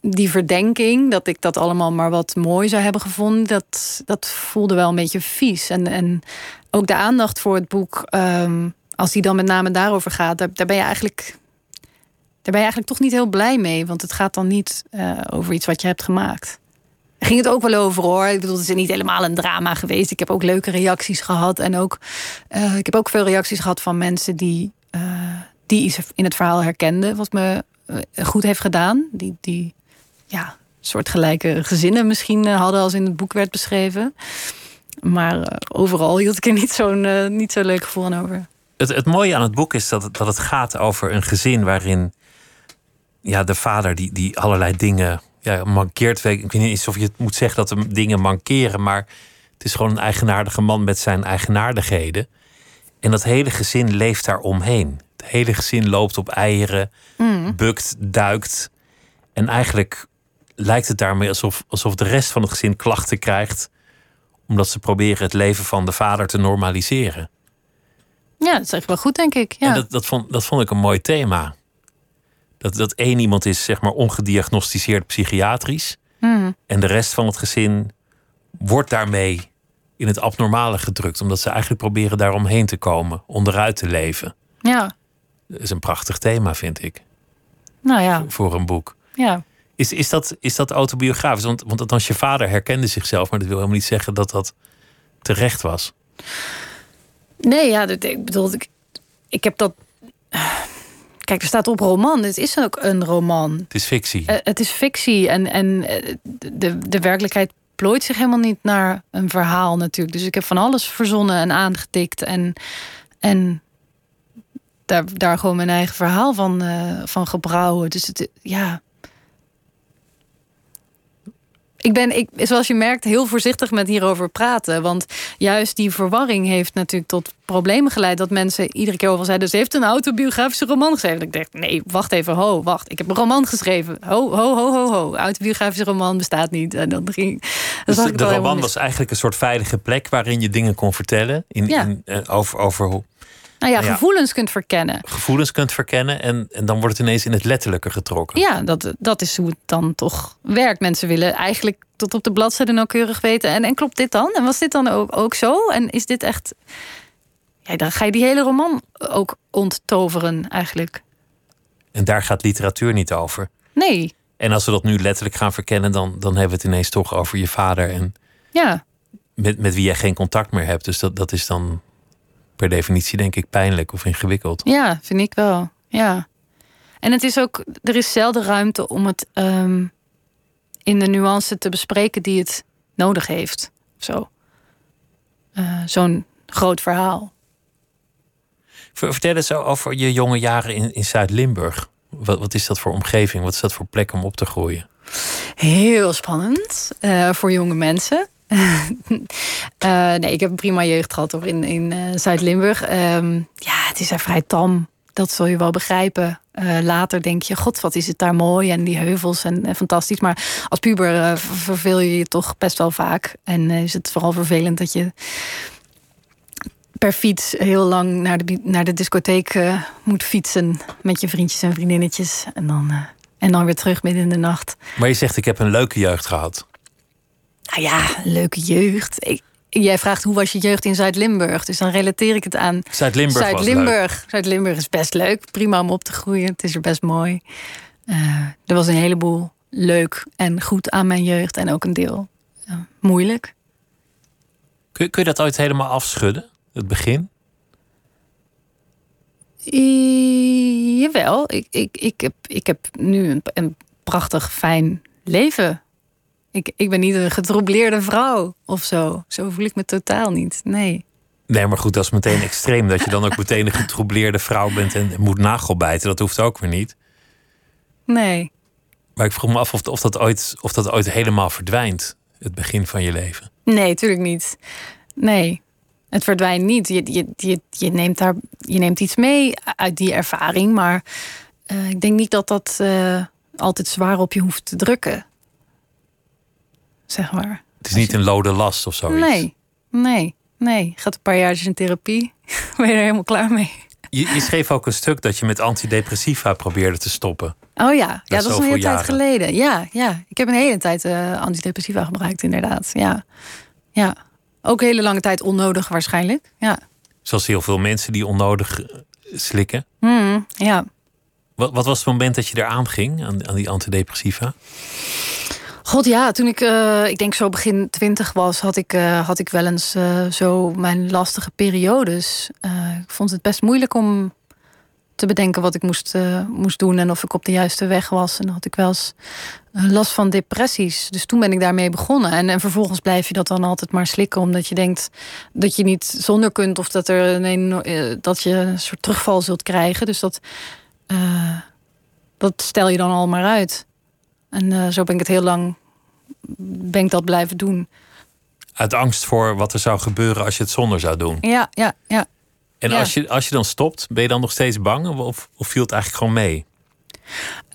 die verdenking, dat ik dat allemaal maar wat mooi zou hebben gevonden, dat, dat voelde wel een beetje vies. En, en ook de aandacht voor het boek, um, als die dan met name daarover gaat, daar, ben je eigenlijk. Daar ben je eigenlijk toch niet heel blij mee, want het gaat dan niet uh, over iets wat je hebt gemaakt ging het ook wel over hoor. Ik bedoel, het is niet helemaal een drama geweest. Ik heb ook leuke reacties gehad. En ook, uh, ik heb ook veel reacties gehad van mensen die, uh, die iets in het verhaal herkenden. Wat me goed heeft gedaan. Die, die ja, soortgelijke gezinnen misschien hadden als in het boek werd beschreven. Maar overal hield ik er niet zo'n niet zo leuk gevoel aan over. Het, het mooie aan het boek is dat, dat het gaat over een gezin waarin ja, de vader die, die allerlei dingen ja, mankeert. Ik weet niet of je het moet zeggen dat er dingen mankeren, maar het is gewoon een eigenaardige man met zijn eigenaardigheden. En dat hele gezin leeft daar omheen. Het hele gezin loopt op eieren, mm. bukt, duikt. En eigenlijk lijkt het daarmee alsof, alsof de rest van het gezin klachten krijgt, omdat ze proberen het leven van de vader te normaliseren. Ja, dat is echt wel goed, denk ik. Ja. En dat, dat, vond, dat vond ik een mooi thema. Dat, dat één iemand is zeg maar ongediagnosticeerd psychiatrisch. Hmm. En de rest van het gezin wordt daarmee in het abnormale gedrukt. Omdat ze eigenlijk proberen daaromheen te komen. Onderuit te leven. Ja. Dat is een prachtig thema, vind ik. Nou ja. Voor een boek. Ja. Is, is, dat, is dat autobiografisch? Want, want althans, je vader herkende zichzelf. Maar dat wil helemaal niet zeggen dat dat terecht was. Nee, ja, ik bedoel, ik, ik heb dat Kijk, er staat op roman. Het is ook een roman. Het is fictie. Uh, het is fictie. En, en eh, de, de werkelijkheid plooit zich helemaal niet naar een verhaal natuurlijk. Dus ik heb van alles verzonnen en aangetikt. En, en daar, daar gewoon mijn eigen verhaal van, uh, van gebrouwen. Dus het, ja, ik ben, ik, zoals je merkt, heel voorzichtig met hierover praten. Want juist die verwarring heeft natuurlijk tot problemen geleid. Dat mensen iedere keer over zeiden... ze heeft een autobiografische roman geschreven. ik dacht, nee, wacht even, ho, wacht. Ik heb een roman geschreven. Ho, ho, ho, ho, ho. Autobiografische roman bestaat niet. En dan ging... Dus de, de roman was eigenlijk een soort veilige plek... waarin je dingen kon vertellen in, ja. in, uh, over, over nou ja, gevoelens kunt verkennen. Gevoelens kunt verkennen en, en dan wordt het ineens in het letterlijke getrokken. Ja, dat, dat is hoe het dan toch werkt. Mensen willen eigenlijk tot op de bladzijde nauwkeurig weten. En, en klopt dit dan? En was dit dan ook, ook zo? En is dit echt. Ja, dan ga je die hele roman ook onttoveren, eigenlijk. En daar gaat literatuur niet over. Nee. En als we dat nu letterlijk gaan verkennen, dan, dan hebben we het ineens toch over je vader. En ja. met, met wie je geen contact meer hebt. Dus dat, dat is dan per definitie denk ik pijnlijk of ingewikkeld. Ja, vind ik wel. Ja. En het is ook, er is zelden ruimte om het um, in de nuance te bespreken die het nodig heeft. Zo. Uh, Zo'n groot verhaal. Vertel eens over je jonge jaren in, in Zuid-Limburg. Wat, wat is dat voor omgeving? Wat is dat voor plek om op te groeien? Heel spannend uh, voor jonge mensen. Uh, [LAUGHS] nee, ik heb een prima jeugd gehad hoor, in, in uh, Zuid-Limburg. Um, ja, het is er vrij tam. Dat zul je wel begrijpen. Uh, later denk je, god, wat is het daar mooi. En die heuvels en, en fantastisch. Maar als puber verveel je je toch best wel vaak. En is het vooral vervelend dat je per fiets heel lang naar de, naar de discotheek moet fietsen. Met je vriendjes en vriendinnetjes. En dan, en dan weer terug midden in de nacht. Maar je zegt, ik heb een leuke jeugd gehad. Nou ja, leuke jeugd. Ik, jij vraagt hoe was je jeugd in Zuid-Limburg? Dus dan relateer ik het aan Zuid-Limburg. Zuid-Limburg Zuid-Limburg is best leuk. Prima om op te groeien. Het is er best mooi. Uh, er was een heleboel leuk en goed aan mijn jeugd. En ook een deel uh, moeilijk. Kun, kun je dat ooit helemaal afschudden? Het begin? I, jawel. Ik, ik, ik, heb, ik heb nu een, een prachtig, fijn leven ik, ik ben niet een getroubleerde vrouw of zo. Zo voel ik me totaal niet. Nee. Nee, maar goed, dat is meteen extreem. Dat je dan ook meteen een getroubleerde vrouw bent en moet nagelbijten. Dat hoeft ook weer niet. Nee. Maar ik vroeg me af of, of, dat, ooit, of dat ooit helemaal verdwijnt. Het begin van je leven. Nee, natuurlijk niet. Nee, het verdwijnt niet. Je, je, je, je, neemt, daar, je neemt iets mee uit die ervaring. Maar uh, ik denk niet dat dat uh, altijd zwaar op je hoeft te drukken. Zeg maar. Het is niet een lode last of zoiets. Nee, nee, nee. Gaat een paar jaar in therapie. [LAUGHS] ben je er helemaal klaar mee. Je, je, schreef ook een stuk dat je met antidepressiva probeerde te stoppen. Oh ja, dat ja, dat is een hele tijd geleden. Ja, ja, ik heb een hele tijd uh, antidepressiva gebruikt, inderdaad. Ja. ja, ook een hele lange tijd onnodig waarschijnlijk. Ja. Zoals heel veel mensen die onnodig slikken. Mm, ja. Wat, wat was het moment dat je eraan ging, aan, aan die antidepressiva? God ja, toen ik, uh, ik denk zo begin twintig was, had ik, uh, had ik wel eens uh, zo mijn lastige periodes. ik vond het best moeilijk om te bedenken wat ik moest, moest doen en of ik op de juiste weg was. En dan had ik wel eens last van depressies. Dus toen ben ik daarmee begonnen. En, en vervolgens blijf je dat dan altijd maar slikken, omdat je denkt dat je niet zonder kunt of dat, er een, dat je een soort terugval zult krijgen. Dus dat, dat stel je dan al maar uit. En uh, zo ben ik het heel lang ben ik dat blijven doen. Uit angst voor wat er zou gebeuren als je het zonder zou doen. Ja, ja, ja. En Als, je, als je dan stopt, ben je dan nog steeds bang? Of, of viel het eigenlijk gewoon mee?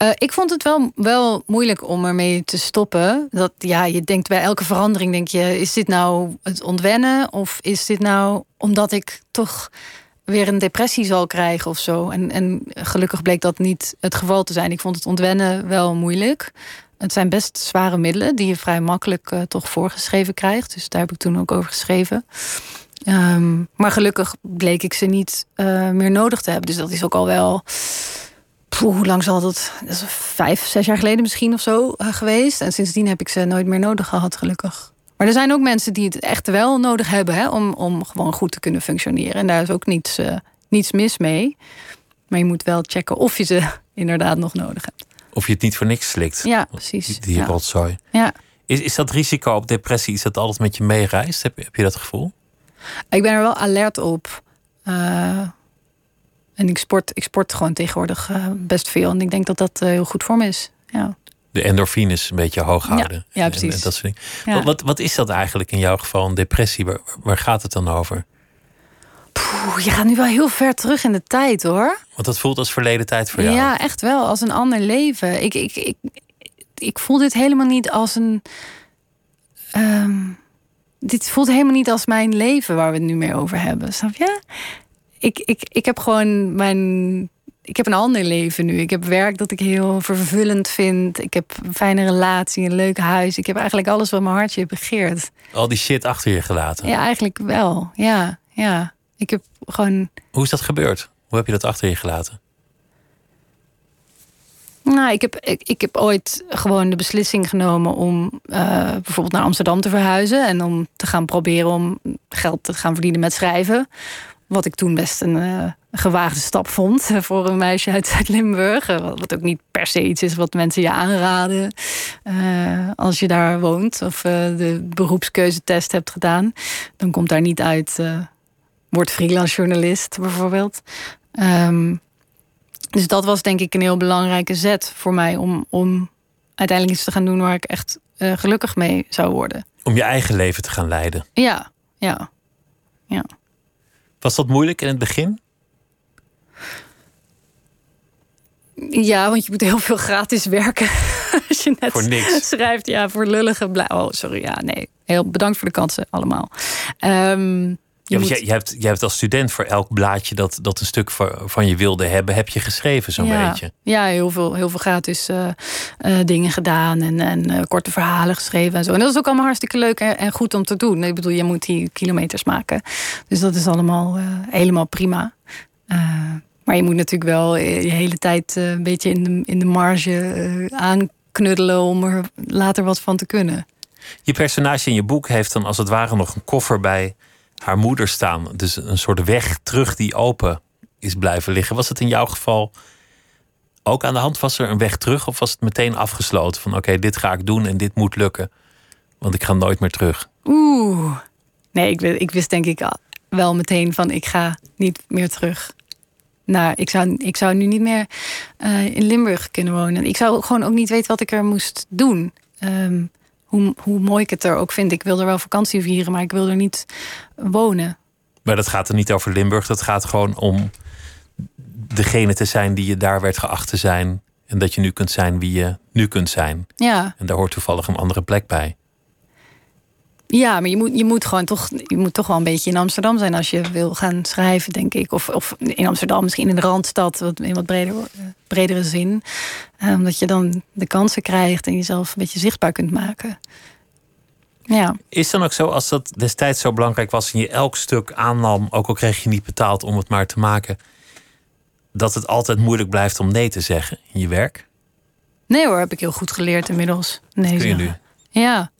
Uh, ik vond het wel, wel moeilijk om ermee te stoppen. Dat ja, je denkt bij elke verandering, denk je, is dit nou het ontwennen? Of is dit nou omdat ik toch weer een depressie zal krijgen of zo. En, en gelukkig bleek dat niet het geval te zijn. Ik vond het ontwennen wel moeilijk. Het zijn best zware middelen die je vrij makkelijk uh, toch voorgeschreven krijgt. Dus daar heb ik toen ook over geschreven. Um, maar gelukkig bleek ik ze niet uh, meer nodig te hebben. Dus dat is ook al wel. Poeh, hoe lang zal dat? dat is vijf, zes jaar geleden misschien of zo uh, geweest. En sindsdien heb ik ze nooit meer nodig gehad, gelukkig. Maar er zijn ook mensen die het echt wel nodig hebben hè, om, om gewoon goed te kunnen functioneren. En daar is ook niets, uh, niets mis mee. Maar je moet wel checken of je ze [LAUGHS] inderdaad nog nodig hebt. Of je het niet voor niks slikt. Ja, precies. Die, ja. rotzooi. Ja. Is, is dat risico op depressie, is dat altijd met je meereist? Heb, heb je dat gevoel? Ik ben er wel alert op. Uh, en ik sport, ik sport gewoon tegenwoordig uh, best veel. En ik denk dat dat uh, heel goed voor me is. Ja de endorfines een beetje hoog houden. Ja, ja precies. En, dat soort dingen. Wat, wat, wat, is dat eigenlijk in jouw geval, een depressie? Waar, waar gaat het dan over? Poeh, je gaat nu wel heel ver terug in de tijd hoor. Want dat voelt als verleden tijd voor jou. Ja, echt wel. Als een ander leven. Ik, ik, ik, ik voel dit helemaal niet als een. Um, dit voelt helemaal niet als mijn leven waar we het nu meer over hebben. Snap je? Ik, ik, ik heb gewoon mijn ik heb een ander leven nu. Ik heb werk dat ik heel vervullend vind. Ik heb een fijne relatie, een leuk huis. Ik heb eigenlijk alles wat mijn hartje begeert. Al die shit achter je gelaten? Ja, eigenlijk wel. Ja, ja. Ik heb gewoon... Hoe is dat gebeurd? Hoe heb je dat achter je gelaten? Nou, ik heb, ik, ik heb ooit gewoon de beslissing genomen om uh, bijvoorbeeld naar Amsterdam te verhuizen. En om te gaan proberen om geld te gaan verdienen met schrijven. Wat ik toen best een uh, gewaagde stap vond [LAUGHS] voor een meisje uit Zuid-Limburg. Eh, wat ook niet per se iets is wat mensen je aanraden uh, als je daar woont of uh, de beroepskeuzetest hebt gedaan. Dan komt daar niet uit, word freelance journalist bijvoorbeeld. Um, dus dat was denk ik een heel belangrijke zet voor mij om, om uiteindelijk iets te gaan doen waar ik echt gelukkig mee zou worden. Om je eigen leven te gaan leiden. Ja, ja, ja. Was dat moeilijk in het begin? Ja, want je moet heel veel gratis werken. [LAUGHS] Als je net voor niks. schrijft, ja, voor lullige blij. Oh, sorry, ja, nee. Heel bedankt voor de kansen allemaal. Um, ja, moet... je, je, hebt, je hebt als student voor elk blaadje dat, dat een stuk van je wilde hebben, heb je geschreven zo'n ja. beetje. Ja, heel veel, heel veel gratis uh, uh, dingen gedaan en, en uh, korte verhalen geschreven en zo. En dat is ook allemaal hartstikke leuk en, en goed om te doen. Ik bedoel, je moet die kilometers maken. Dus dat is allemaal helemaal prima. Maar je moet natuurlijk wel je hele tijd een beetje in de, in de marge aanknuddelen om er later wat van te kunnen. Je personage in je boek heeft dan als het ware nog een koffer bij haar moeder staan. Dus een soort weg terug die open is blijven liggen. Was het in jouw geval ook aan de hand? Was er een weg terug of was het meteen afgesloten? Van oké, dit ga ik doen en dit moet lukken. Want ik ga nooit meer terug. Oeh. Nee, ik, ik wist denk ik wel meteen van ik ga niet meer terug. Nou, ik zou, ik zou nu niet meer uh, in Limburg kunnen wonen. Ik zou gewoon ook niet weten wat ik er moest doen. Um, hoe, hoe mooi ik het er ook vind. Ik wil er wel vakantie vieren, maar ik wil er niet wonen. Maar dat gaat er niet over Limburg. Dat gaat gewoon om degene te zijn die je daar werd geacht te zijn. En dat je nu kunt zijn wie je nu kunt zijn. Ja. En daar hoort toevallig een andere plek bij. Ja, maar je moet, je moet gewoon toch, je moet toch wel een beetje in Amsterdam zijn als je wil gaan schrijven, denk ik. Of, of in Amsterdam, misschien in de randstad, wat, in wat breder, bredere zin. Omdat je dan de kansen krijgt en jezelf een beetje zichtbaar kunt maken. Ja. Is dan ook zo, als dat destijds zo belangrijk was en je elk stuk aannam, ook al kreeg je niet betaald om het maar te maken, dat het altijd moeilijk blijft om nee te zeggen in je werk? Nee hoor, heb ik heel goed geleerd inmiddels. Nee Kun je nu? Ja.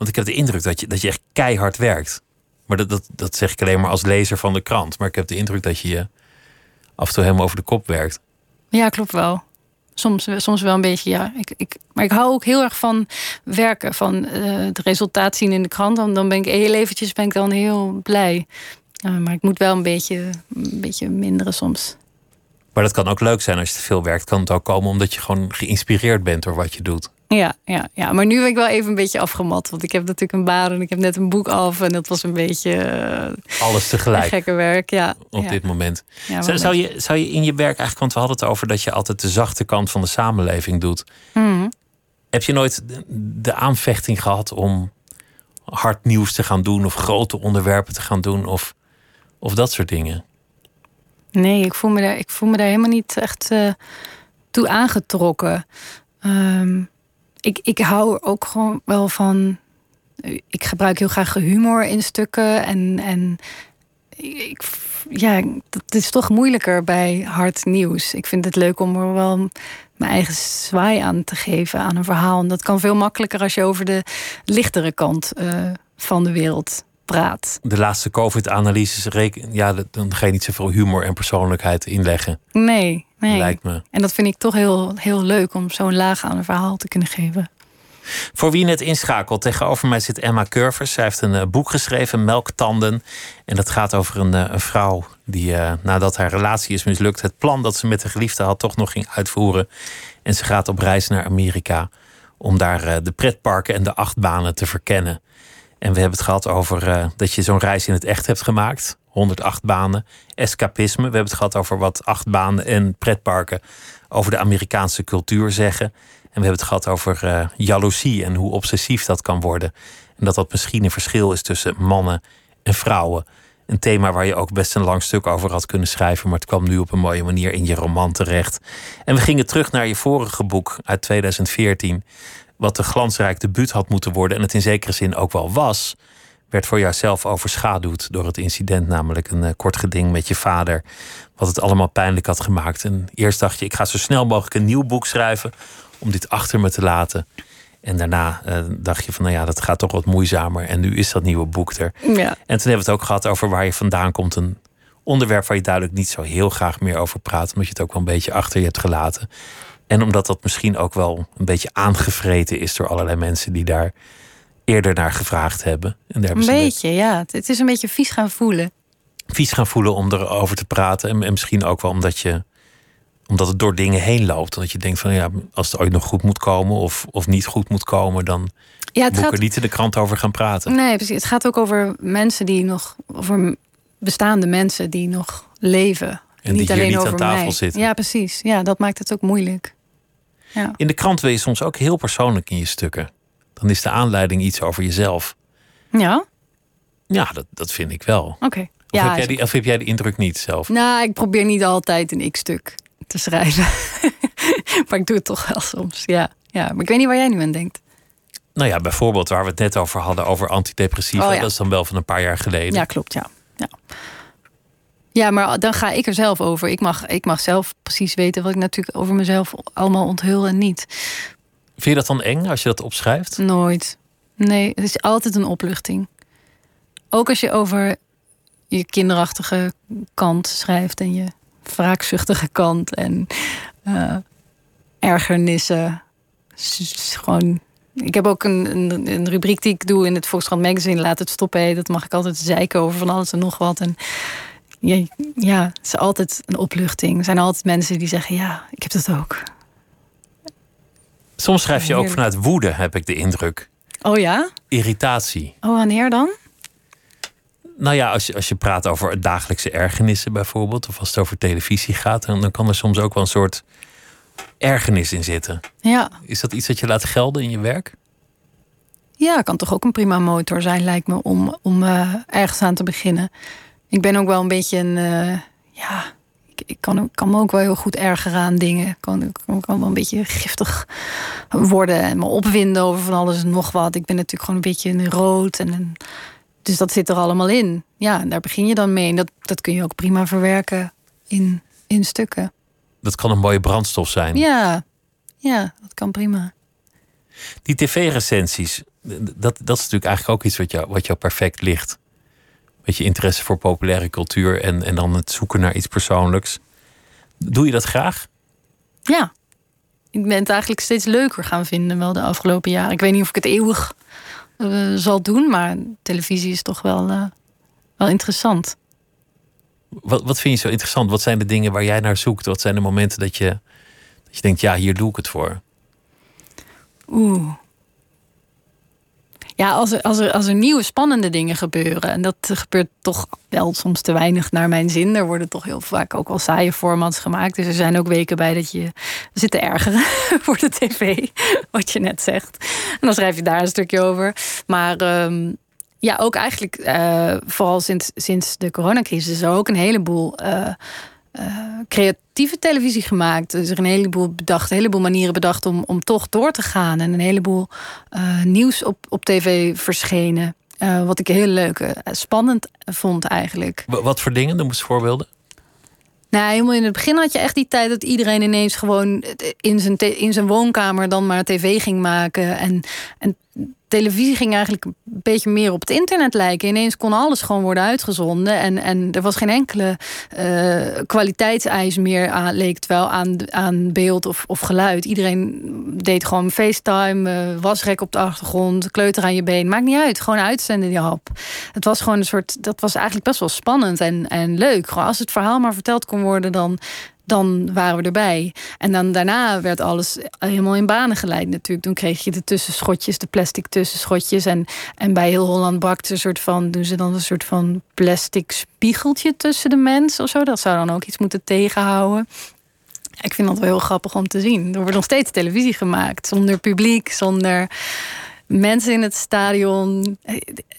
Want ik heb de indruk dat je, dat je echt keihard werkt. Maar dat, dat, dat zeg ik alleen maar als lezer van de krant. Maar ik heb de indruk dat je je af en toe helemaal over de kop werkt. Ja, klopt wel. Soms, soms wel een beetje, ja. Ik, ik, maar ik hou ook heel erg van werken, van uh, het resultaat zien in de krant. Dan, dan ben ik heel eventjes ben ik dan heel blij. Uh, maar ik moet wel een beetje, een beetje minderen soms. Maar dat kan ook leuk zijn als je te veel werkt. Kan het ook komen omdat je gewoon geïnspireerd bent door wat je doet. Ja, ja, ja, maar nu ben ik wel even een beetje afgemat. Want ik heb natuurlijk een baan en ik heb net een boek af. En dat was een beetje. Uh, Alles tegelijk. Gekke werk, ja. Op dit moment. Ja, zou, zou, je, zou je in je werk eigenlijk, want we hadden het over dat je altijd de zachte kant van de samenleving doet. Mm. Heb je nooit de aanvechting gehad om hard nieuws te gaan doen of grote onderwerpen te gaan doen of, of dat soort dingen? Nee, ik voel me daar, ik voel me daar helemaal niet echt uh, toe aangetrokken. Um, ik, ik hou er ook gewoon wel van. Ik gebruik heel graag humor in stukken. En, en ik, ja, dat is toch moeilijker bij hard nieuws. Ik vind het leuk om er wel mijn eigen zwaai aan te geven aan een verhaal. En dat kan veel makkelijker als je over de lichtere kant uh, van de wereld praat. De laatste COVID-analyses, ja, dan ga je niet zoveel humor en persoonlijkheid inleggen. Nee, nee. Lijkt me. En dat vind ik toch heel, heel leuk om zo'n laag aan een verhaal te kunnen geven. Voor wie net inschakelt, tegenover mij zit Emma Curvers. Zij heeft een uh, boek geschreven, Melktanden. En dat gaat over een, een vrouw die uh, nadat haar relatie is mislukt... het plan dat ze met de geliefde had toch nog ging uitvoeren. En ze gaat op reis naar Amerika om daar de pretparken en de achtbanen te verkennen. En we hebben het gehad over dat je zo'n reis in het echt hebt gemaakt. 108 banen, escapisme. We hebben het gehad over wat achtbanen en pretparken over de Amerikaanse cultuur zeggen. En we hebben het gehad over uh, jaloezie en hoe obsessief dat kan worden. En dat dat misschien een verschil is tussen mannen en vrouwen. Een thema waar je ook best een lang stuk over had kunnen schrijven, maar het kwam nu op een mooie manier in je roman terecht. En we gingen terug naar je vorige boek uit 2014, wat de glansrijk debuut had moeten worden en het in zekere zin ook wel was werd voor jouzelf overschaduwd door het incident, namelijk een uh, kort geding met je vader, wat het allemaal pijnlijk had gemaakt. En eerst dacht je, ik ga zo snel mogelijk een nieuw boek schrijven om dit achter me te laten. En daarna uh, dacht je van, nou ja, dat gaat toch wat moeizamer. En nu is dat nieuwe boek er. Ja. En toen hebben we het ook gehad over waar je vandaan komt. Een onderwerp waar je duidelijk niet zo heel graag meer over praat, omdat je het ook wel een beetje achter je hebt gelaten. En omdat dat misschien ook wel een beetje aangevreten is door allerlei mensen die daar eerder naar gevraagd hebben. En daar een beetje, ja. Het is een beetje vies gaan voelen. Vies gaan voelen om erover te praten. En, en misschien ook wel omdat je omdat het door dingen heen loopt. Dat je denkt van ja, als het ooit nog goed moet komen of, of niet goed moet komen, dan ja, het moet gaat... er niet in de krant over gaan praten. Nee, precies. Het gaat ook over mensen die nog, over bestaande mensen die nog leven. En niet alleen niet over aan tafel mij. zitten. Ja, precies. Ja, dat maakt het ook moeilijk. Ja. In de krant wil je soms ook heel persoonlijk in je stukken dan is de aanleiding iets over jezelf. Ja? Ja, dat, dat vind ik wel. Oké. Of, ja, heb jij die, of heb jij de indruk niet zelf? Nou, ik probeer niet altijd een ik-stuk te schrijven. [LAUGHS] maar ik doe het toch wel soms, ja. ja. Maar ik weet niet waar jij nu aan denkt. Nou ja, bijvoorbeeld waar we het net over hadden, over antidepressiva. Oh, ja. Dat is dan wel van een paar jaar geleden. Ja, klopt, ja. ja. Ja, maar dan ga ik er zelf over. Ik mag, ik mag zelf precies weten wat ik natuurlijk over mezelf allemaal onthul en niet. Vind je dat dan eng als je dat opschrijft? Nooit. Nee, het is altijd een opluchting. Ook als je over je kinderachtige kant schrijft en je wraakzuchtige kant en uh, ergernissen. Gewoon Ik heb ook een, een, een rubriek die ik doe in het Volkskrant Magazine. Laat het stoppen. Hey, dat mag ik altijd zeiken over van alles en nog wat. En ja, ja, het is altijd een opluchting. Er zijn altijd mensen die zeggen: Ja, ik heb dat ook. Soms schrijf je ook vanuit woede, heb ik de indruk. Oh ja? Irritatie. Oh, wanneer dan? Nou ja, als je, als je praat over dagelijkse ergernissen bijvoorbeeld, of als het over televisie gaat, dan, dan kan er soms ook wel een soort ergernis in zitten. Ja. Is dat iets dat je laat gelden in je werk? Ja, kan toch ook een prima motor zijn, lijkt me, om, om uh, ergens aan te beginnen. Ik ben ook wel een beetje een. Uh, ja, ik, ik kan, kan, me ook wel heel goed ergeren aan dingen. Ik kan, kan, kan wel een beetje giftig worden en me opwinden over van alles en nog wat. Ik ben natuurlijk gewoon een beetje een rood. En een, dus dat zit er allemaal in. Ja, en daar begin je dan mee. En dat, dat kun je ook prima verwerken in, in stukken. Dat kan een mooie brandstof zijn. Ja, ja dat kan prima. Die tv-recensies, dat, dat is natuurlijk eigenlijk ook iets wat jou, wat jou perfect ligt. Met je interesse voor populaire cultuur en, en dan het zoeken naar iets persoonlijks. Doe je dat graag? Ja. Ik ben het eigenlijk steeds leuker gaan vinden wel de afgelopen jaren. Ik weet niet of ik het eeuwig uh, zal doen, maar televisie is toch wel, uh, wel interessant. Wat, wat vind je zo interessant? Wat zijn de dingen waar jij naar zoekt? Wat zijn de momenten dat je, dat je denkt, ja, hier doe ik het voor? Oeh. Ja, als er, als, er, als er nieuwe spannende dingen gebeuren. En dat gebeurt toch wel soms te weinig naar mijn zin. Er worden toch heel vaak ook wel saaie formats gemaakt. Dus er zijn ook weken bij dat je zit te ergeren [LAUGHS] voor de tv. Wat je net zegt. En dan schrijf je daar een stukje over. Maar um, ja, ook eigenlijk uh, vooral sinds, sinds de coronacrisis is er ook een heleboel uh, creatieve televisie gemaakt. Er is er een heleboel bedacht, een heleboel manieren bedacht om, om toch door te gaan. En een heleboel nieuws op, op tv verschenen. wat ik heel leuk, spannend vond eigenlijk. Wat voor dingen? Noem eens voorbeelden. Nou, helemaal in het begin had je echt die tijd dat iedereen ineens gewoon in zijn, in zijn woonkamer dan maar tv ging maken. En, en televisie ging eigenlijk een beetje meer op het internet lijken. Ineens kon alles gewoon worden uitgezonden. En, en er was geen enkele uh, kwaliteitseis meer, aan, leek het wel, aan, aan beeld of, of geluid. Iedereen deed gewoon FaceTime, uh, wasrek op de achtergrond, kleuter aan je been. Maakt niet uit, gewoon uitzenden die hap. Het was gewoon een soort, dat was eigenlijk best wel spannend en, en leuk. Gewoon als het verhaal maar verteld kon worden, dan dan waren we erbij. En dan daarna werd alles helemaal in banen geleid natuurlijk. Toen kreeg je de tussenschotjes, de plastic tussenschotjes. En, en bij heel Holland bakt een soort van, doen ze dan een soort van plastic spiegeltje tussen de mensen of zo. Dat zou dan ook iets moeten tegenhouden. Ik vind dat wel heel grappig om te zien. Er wordt nog steeds televisie gemaakt. Zonder publiek, zonder mensen in het stadion.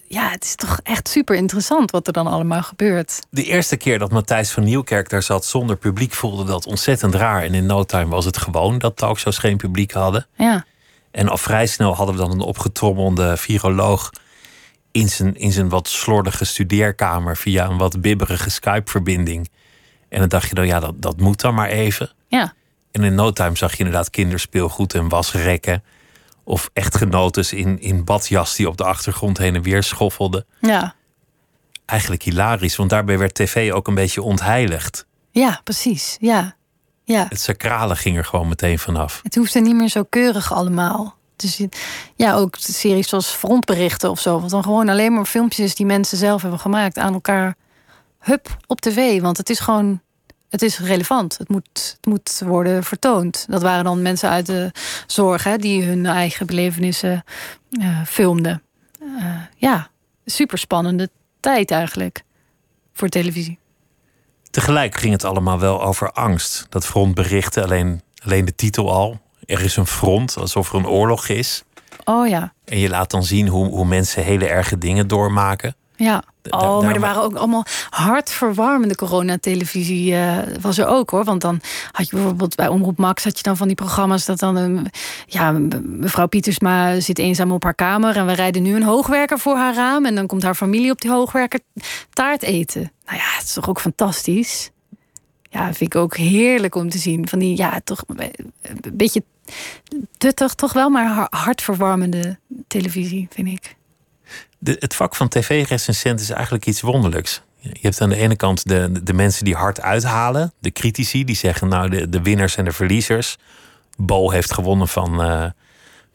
Ja, het is toch echt super interessant wat er dan allemaal gebeurt. De eerste keer dat Matthijs van Nieuwkerk daar zat zonder publiek voelde dat ontzettend raar. En in no time was het gewoon dat talkshows geen publiek hadden. Ja. En al vrij snel hadden we dan een opgetrommelde viroloog in zijn, in zijn wat slordige studeerkamer via een wat bibberige Skype-verbinding. En dan dacht je dan, ja, dat, dat moet dan maar even. Ja. En in no time zag je inderdaad kinderspeelgoed en wasrekken. Of echtgenotes in, in badjas die op de achtergrond heen en weer schoffelden. Ja. Eigenlijk hilarisch, want daarbij werd tv ook een beetje ontheiligd. Ja, precies. Ja. ja. Het sacrale ging er gewoon meteen vanaf. Het hoefde niet meer zo keurig allemaal. Dus ja, ook series zoals frontberichten of zo. Wat dan gewoon alleen maar filmpjes die mensen zelf hebben gemaakt aan elkaar. Hup, op tv. Want het is gewoon het is relevant. Het moet, het moet worden vertoond. Dat waren dan mensen uit de zorg hè, die hun eigen belevenissen uh, filmden. Uh, ja, super spannende tijd eigenlijk voor televisie. Tegelijk ging het allemaal wel over angst. Dat frontberichten, alleen, alleen de titel al. Er is een front, alsof er een oorlog is. Oh ja. En je laat dan zien hoe, hoe mensen hele erge dingen doormaken. Ja. Oh, maar er waren ook allemaal hartverwarmende coronatelevisie uh, was er ook hoor. Want dan had je bijvoorbeeld bij Omroep Max had je dan van die programma's dat dan een ja, mevrouw Pietersma zit eenzaam op haar kamer en we rijden nu een hoogwerker voor haar raam en dan komt haar familie op die hoogwerker taart eten. Nou ja, het is toch ook fantastisch. Ja, vind ik ook heerlijk om te zien. Van die, ja, toch een beetje tuttig, toch wel, maar hartverwarmende televisie, vind ik de, het vak van tv-recensent is eigenlijk iets wonderlijks. Je hebt aan de ene kant de, de mensen die hard uithalen, de critici, die zeggen nou de, de winnaars en de verliezers. Bo heeft gewonnen van, uh,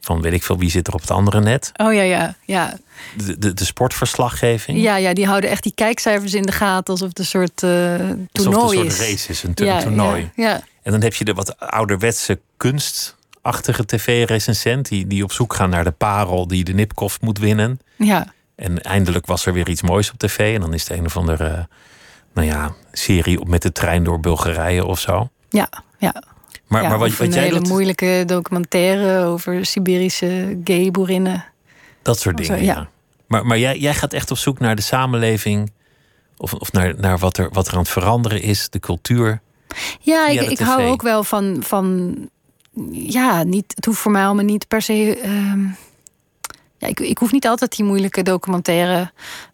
van weet ik veel wie zit er op het andere net. Oh ja, ja, ja. De, de, de sportverslaggeving. Ja, ja, die houden echt die kijkcijfers in de gaten alsof het een soort uh, toernooi alsof het een soort race is, een, ja, toernooi. Ja, ja, En dan heb je de wat ouderwetse kunstachtige tv-recensent... Die, die op zoek gaan naar de parel die de Nipkoff moet winnen. Ja. En eindelijk was er weer iets moois op tv. En dan is het een of andere nou ja, serie met de trein door Bulgarije of zo. Ja, ja. Maar, maar wat, wat een jij hele doet, moeilijke documentaire over Siberische gay-boerinnen. dat soort dingen. Zo, ja. ja. Maar, maar jij, jij gaat echt op zoek naar de samenleving. Of, of naar, naar wat, er, wat er aan het veranderen is, de cultuur. Ja, ik, ik hou ook wel van, van. Ja, niet, het hoeft voor mij allemaal niet per se. ehm, ja, ik, ik hoef niet altijd die moeilijke documentaire.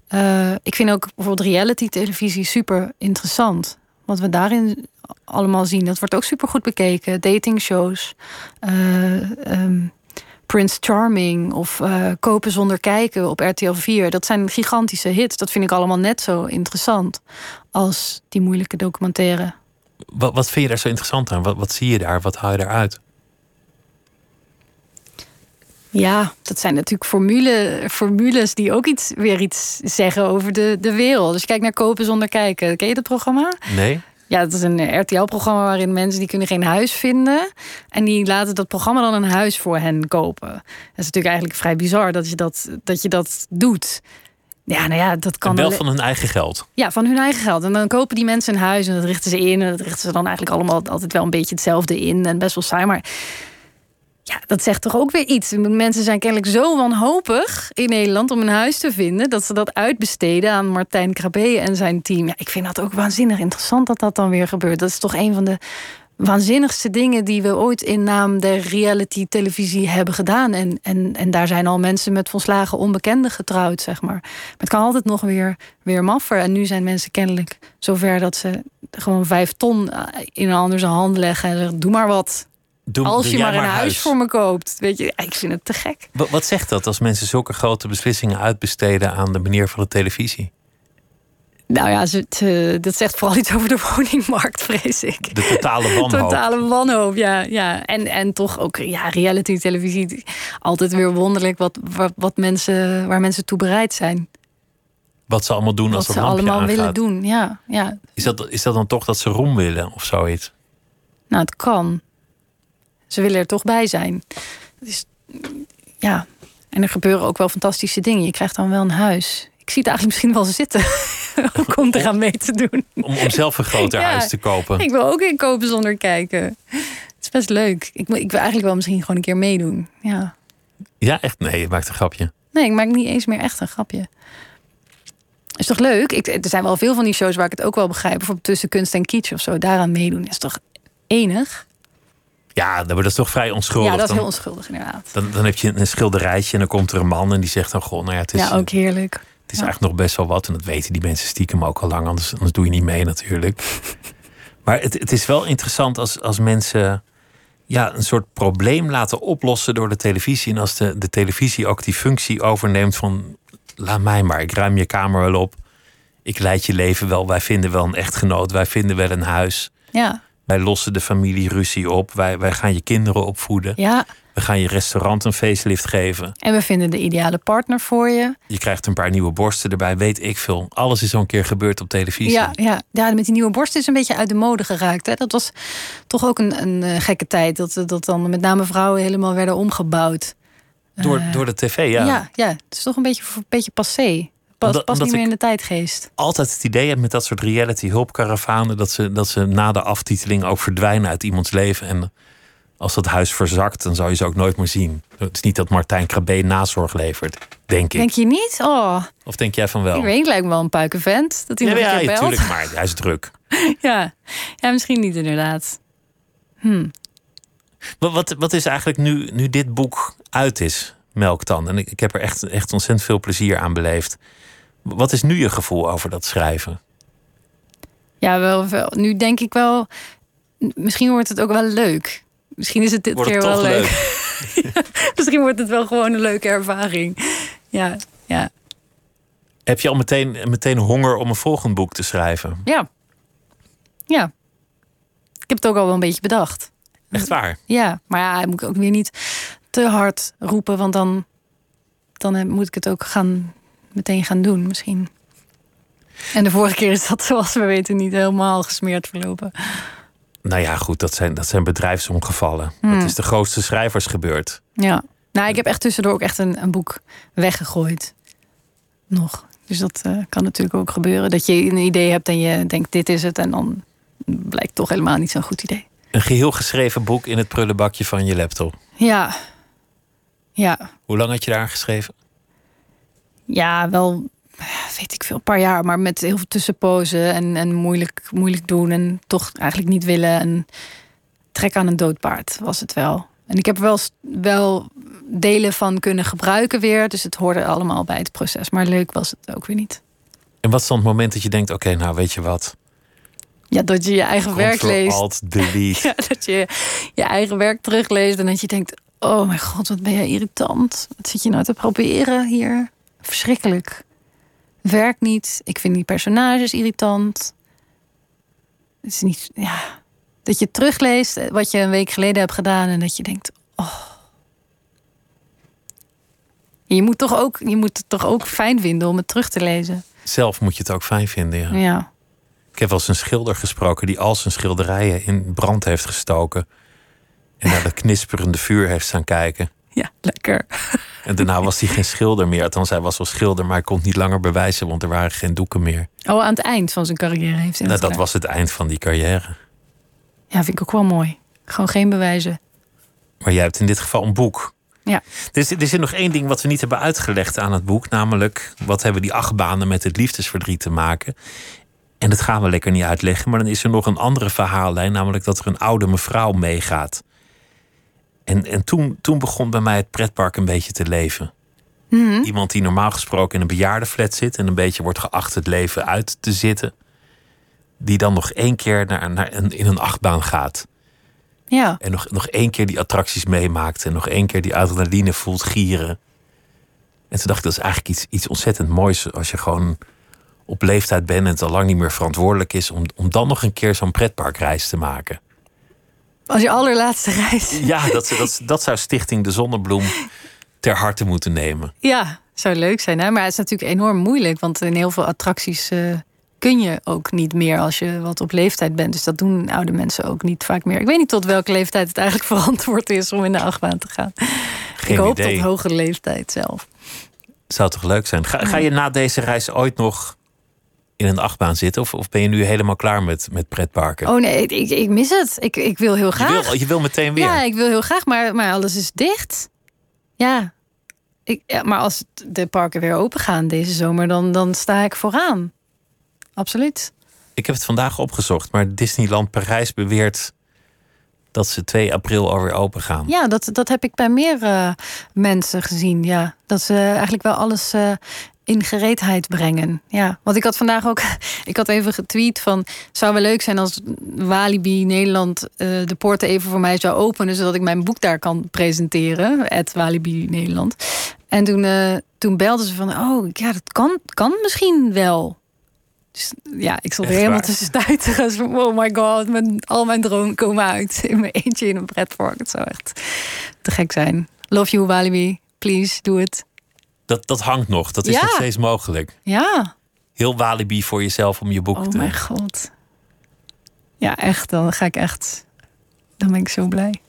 Eh, ik vind ook bijvoorbeeld reality-televisie super interessant. Wat we daarin allemaal zien, dat wordt ook super goed bekeken. Datingshows, eh, ehm, Prince Charming of eh, Kopen zonder kijken op RTL 4. Dat zijn gigantische hits. Dat vind ik allemaal net zo interessant als die moeilijke documentaire. Wat, wat vind je daar zo interessant aan? Wat, wat zie je daar? Wat haal je daaruit? Ja, dat zijn natuurlijk formule, formules die ook iets, weer iets zeggen over de, de wereld. Dus je kijkt naar Kopen zonder kijken. Ken je dat programma? Nee? Ja, het is een RTL-programma waarin mensen die kunnen geen huis vinden. En die laten dat programma dan een huis voor hen kopen. Dat is natuurlijk eigenlijk vrij bizar dat je dat, dat, je dat doet. Ja, nou ja, dat kan En wel van hun eigen geld. ja, van hun eigen geld. En dan kopen die mensen een huis en dat richten ze in. En dat richten ze dan eigenlijk allemaal altijd wel een beetje hetzelfde in. En best wel saai. Maar ja, dat zegt toch ook weer iets. Mensen zijn kennelijk zo wanhopig in Nederland om een huis te vinden. dat ze dat uitbesteden aan Martijn Krabbe en zijn team. Ja, ik vind dat ook waanzinnig interessant dat dat dan weer gebeurt. Dat is toch een van de waanzinnigste dingen die we ooit in naam der reality televisie hebben gedaan. En, en, en daar zijn al mensen met volslagen onbekenden getrouwd, zeg maar. Het kan altijd nog weer, weer maffer. En nu zijn mensen kennelijk zover dat ze gewoon vijf ton in een ander zijn hand leggen en zeggen: doe maar wat. Doe, Als je maar een huis voor me koopt. Weet je, ik vind het te gek. Wat, wat zegt dat als mensen zulke grote beslissingen uitbesteden aan de meneer van de televisie? Nou ja, ze, dat zegt vooral iets over de [LAUGHS] woningmarkt, vrees ik. De totale wanhoop. Totale wanhoop, ja. ja. En, en toch ook ja, reality televisie. Altijd weer wonderlijk wat, wat, wat mensen, waar mensen toe bereid zijn. Wat ze allemaal doen Wat als ze allemaal aangaat. willen doen. Ja, ja, Is dat, is dat dan toch dat ze roem willen of zoiets? nou het kan. Ze willen er toch bij zijn. Dus, ja, en er gebeuren ook wel fantastische dingen. Je krijgt dan wel een huis. Ik zie het eigenlijk misschien wel zitten. [LAUGHS] om er aan mee te doen. Om, om zelf een groter [LAUGHS] Ja. huis te kopen. Ik wil ook in kopen zonder kijken. Het is best leuk. Ik, wil- ik wil eigenlijk wel misschien gewoon een keer meedoen. Ja. Ja, echt? Nee, je maakt een grapje. Nee, ik maak niet eens meer echt een grapje. Is toch leuk? Ik, er zijn wel veel van die shows waar ik het ook wel begrijp. Bijvoorbeeld tussen kunst en kitsch of zo. Daaraan meedoen is toch enig? Ja, dat is toch vrij onschuldig. ja, dat is heel onschuldig inderdaad. dan, dan heb je een schilderijtje en dan komt er een man en die zegt dan gewoon, nou ja, het is, ja, ook heerlijk. het is eigenlijk nog best wel wat. En dat weten die mensen stiekem ook al lang, anders, anders doe je niet mee natuurlijk. [LAUGHS] Maar het, het is wel interessant als, als mensen ja, een soort probleem laten oplossen door de televisie. En als de, de televisie ook die functie overneemt van laat mij maar, ik ruim je kamer wel op. Ik leid je leven wel. Wij vinden wel een echtgenoot. Wij vinden wel een huis. Ja, Wij lossen de familieruzie op. Wij, wij gaan je kinderen opvoeden. ja. We gaan je restaurant een facelift geven. En we vinden de ideale partner voor je. Je krijgt een paar nieuwe borsten erbij. Weet ik veel. Alles is al een keer gebeurd op televisie. Ja, ja. ja, met die nieuwe borst is een beetje uit de mode geraakt. Hè? Dat was toch ook een, een eh, gekke tijd. Dat, dat dan met name vrouwen helemaal werden omgebouwd. Door, Eh, door de tv, ja. Ja, ja, het is toch een beetje, een beetje passé. Omdat- past niet meer in de tijdgeest. Altijd het idee heb met dat soort reality hulpkaravanen... Dat ze, dat ze na de aftiteling ook verdwijnen uit iemands leven. En als dat huis verzakt, dan zou je ze ook nooit meer zien. Het is niet dat Martijn Krabbe nazorg levert, denk ik. Denk je niet? Oh, Of denk jij van wel? ik weet lijkt me wel een puikenvent. Dat hij ja, nog een ja, keer belt. natuurlijk, maar hij is druk. [LAUGHS] Ja. ja, misschien niet inderdaad. Hm. Wat, wat, wat is eigenlijk nu, nu dit boek uit is, Melktan? En ik, ik heb er echt, echt ontzettend veel plezier aan beleefd. Wat is nu je gevoel over dat schrijven? Ja, wel, wel. Nu denk ik wel... Misschien wordt het ook wel leuk. Misschien is het dit Wordt keer het wel leuk. [LAUGHS] Misschien wordt het wel gewoon een leuke ervaring. Ja, ja, Heb je al meteen, meteen honger om een volgend boek te schrijven? ja. Ja. Ik heb het ook al wel een beetje bedacht. Echt waar? Ja, maar ja, moet ook weer niet te hard roepen, want dan, dan moet ik het ook gaan, meteen gaan doen misschien. En de vorige keer is dat, zoals we weten, niet helemaal gesmeerd verlopen. Nou ja, goed, dat zijn, dat zijn bedrijfsongevallen. Hmm. Dat is de grootste schrijvers gebeurd. Ja, nou, ik heb echt tussendoor ook echt een, een boek weggegooid. Nog. Dus dat uh, kan natuurlijk ook gebeuren. Dat je een idee hebt en je denkt, dit is het. En dan blijkt toch helemaal niet zo'n goed idee. Een geheel geschreven boek in het prullenbakje van je laptop. Ja. Ja. Hoe lang had je daar geschreven? Ja, wel, weet ik veel, een paar jaar. Maar met heel veel tussenpozen en, en moeilijk, moeilijk doen. En toch eigenlijk niet willen. En trek aan een doodpaard was het wel. En ik heb wel, wel delen van kunnen gebruiken weer. Dus het hoorde allemaal bij het proces. Maar leuk was het ook weer niet. En wat is dan het moment dat je denkt: oké, nou weet je wat? Ja, dat je je eigen werk leest. Alt, delete. [LAUGHS] ja, dat je je eigen werk terugleest en dat je denkt: oh mijn god, wat ben jij irritant. Wat zit je nou te proberen hier? Verschrikkelijk. Werkt niet. Ik vind die personages irritant. Het is niet, ja. Dat je terugleest wat je een week geleden hebt gedaan en dat je denkt: oh. Je moet, toch ook, je moet het toch ook fijn vinden om het terug te lezen. Zelf moet je het ook fijn vinden, ja. ja. Ik heb wel eens een schilder gesproken die al zijn schilderijen in brand heeft gestoken. En naar dat knisperende vuur heeft staan kijken. [LAUGHS] Ja, lekker. [LAUGHS] En daarna was hij geen schilder meer. Althans, hij was wel schilder, maar hij kon het niet langer bewijzen, want er waren geen doeken meer. Oh, aan het eind van zijn carrière heeft hij nou, Dat was het eind van die carrière. Ja, vind ik ook wel mooi. Gewoon geen bewijzen. Maar jij hebt in dit geval een boek. Ja. Er, er zit nog één ding wat we niet hebben uitgelegd aan het boek. Namelijk, wat hebben die achtbanen met het liefdesverdriet te maken? En dat gaan we lekker niet uitleggen. Maar dan is er nog een andere verhaallijn. Namelijk dat er een oude mevrouw meegaat. En, en toen, toen begon bij mij het pretpark een beetje te leven. Mhm. Iemand die normaal gesproken in een bejaardenflat zit... en een beetje wordt geacht het leven uit te zitten... die dan nog één keer naar, naar een, in een achtbaan gaat. Ja. En nog, nog één keer die attracties meemaakt... en nog één keer die adrenaline voelt gieren. En toen dacht ik, dat is eigenlijk iets, iets ontzettend moois... als je gewoon op leeftijd bent en het al lang niet meer verantwoordelijk is... om, om dan nog een keer zo'n pretparkreis te maken. Als je allerlaatste reis. Ja, dat, dat, dat zou Stichting De Zonnebloem ter harte moeten nemen. Ja, zou leuk zijn. Hè? Maar het is natuurlijk enorm moeilijk. Want in heel veel attracties uh, kun je ook niet meer als je wat op leeftijd bent. Dus dat doen oude mensen ook niet vaak meer. Ik weet niet tot welke leeftijd het eigenlijk [LAUGHS] verantwoord is om in de achtbaan te gaan. Geen ik hoop idee. tot hogere leeftijd zelf. Zou toch leuk zijn? Ga, ga je na deze reis ooit nog in een achtbaan zitten? Of, of ben je nu helemaal klaar met, met pretparken? Oh nee, ik, ik mis het. Ik, ik wil heel graag. Je wil, je wil meteen weer? Ja, ik wil heel graag, maar, maar alles is dicht. Ja. Ik, ja, maar als de parken weer open gaan deze zomer, dan, dan sta ik vooraan. Absoluut. Ik heb het vandaag opgezocht, maar Disneyland Parijs beweert dat ze 2 april alweer open gaan. Ja, dat, dat heb ik bij meer uh, mensen gezien. Ja. Dat ze eigenlijk wel alles uh, in gereedheid brengen. Ja, want ik had vandaag ook, [LAUGHS] ik had even getweet van, zou wel leuk zijn als Walibi Nederland uh, de poorten even voor mij zou openen, zodat ik mijn boek daar kan presenteren, het Walibi Nederland. En toen, uh, toen belden ze van, oh ja, dat kan, kan misschien wel. Dus ja, ik stond er helemaal tussen stuiteren. [LAUGHS] Oh my god, mijn, al mijn dromen komen uit in mijn eentje in een pretpark. Het zou echt te gek zijn. Love you, Walibi. Please, doe het. Dat, dat hangt nog. Dat is Ja. nog steeds mogelijk. Ja. Heel Walibi voor jezelf om je boek Oh te... mijn god. Ja, echt. Dan ga ik echt. Dan ben ik zo blij.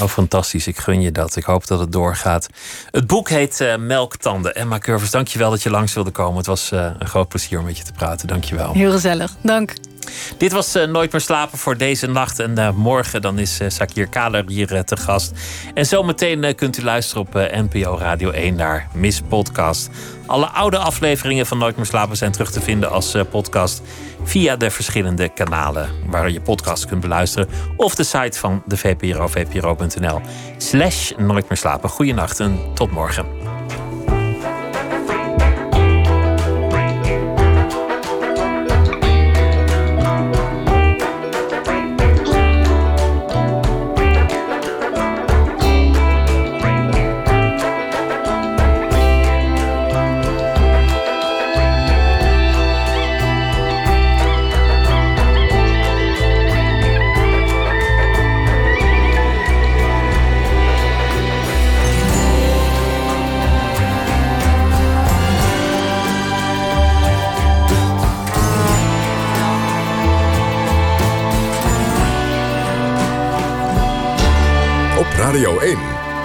Oh, fantastisch. Ik gun je dat. Ik hoop dat het doorgaat. Het boek heet eh, Melktanden. Emma Curvers, dank je wel dat je langs wilde komen. Het was eh, een groot plezier om met je te praten. Dank je wel. Heel gezellig. Dank. Dit was eh, Nooit meer slapen voor deze nacht. En eh, morgen dan is eh, Sakir Kaler hier te gast. En zometeen kunt u luisteren op NPO Radio 1 naar Miss Podcast. Alle oude afleveringen van Nooit meer slapen zijn terug te vinden als podcast... via de verschillende kanalen waar je podcast kunt beluisteren... of de site van de VPRO, vpro.nl. Slash Nooit meer slapen. Goeienacht en tot morgen.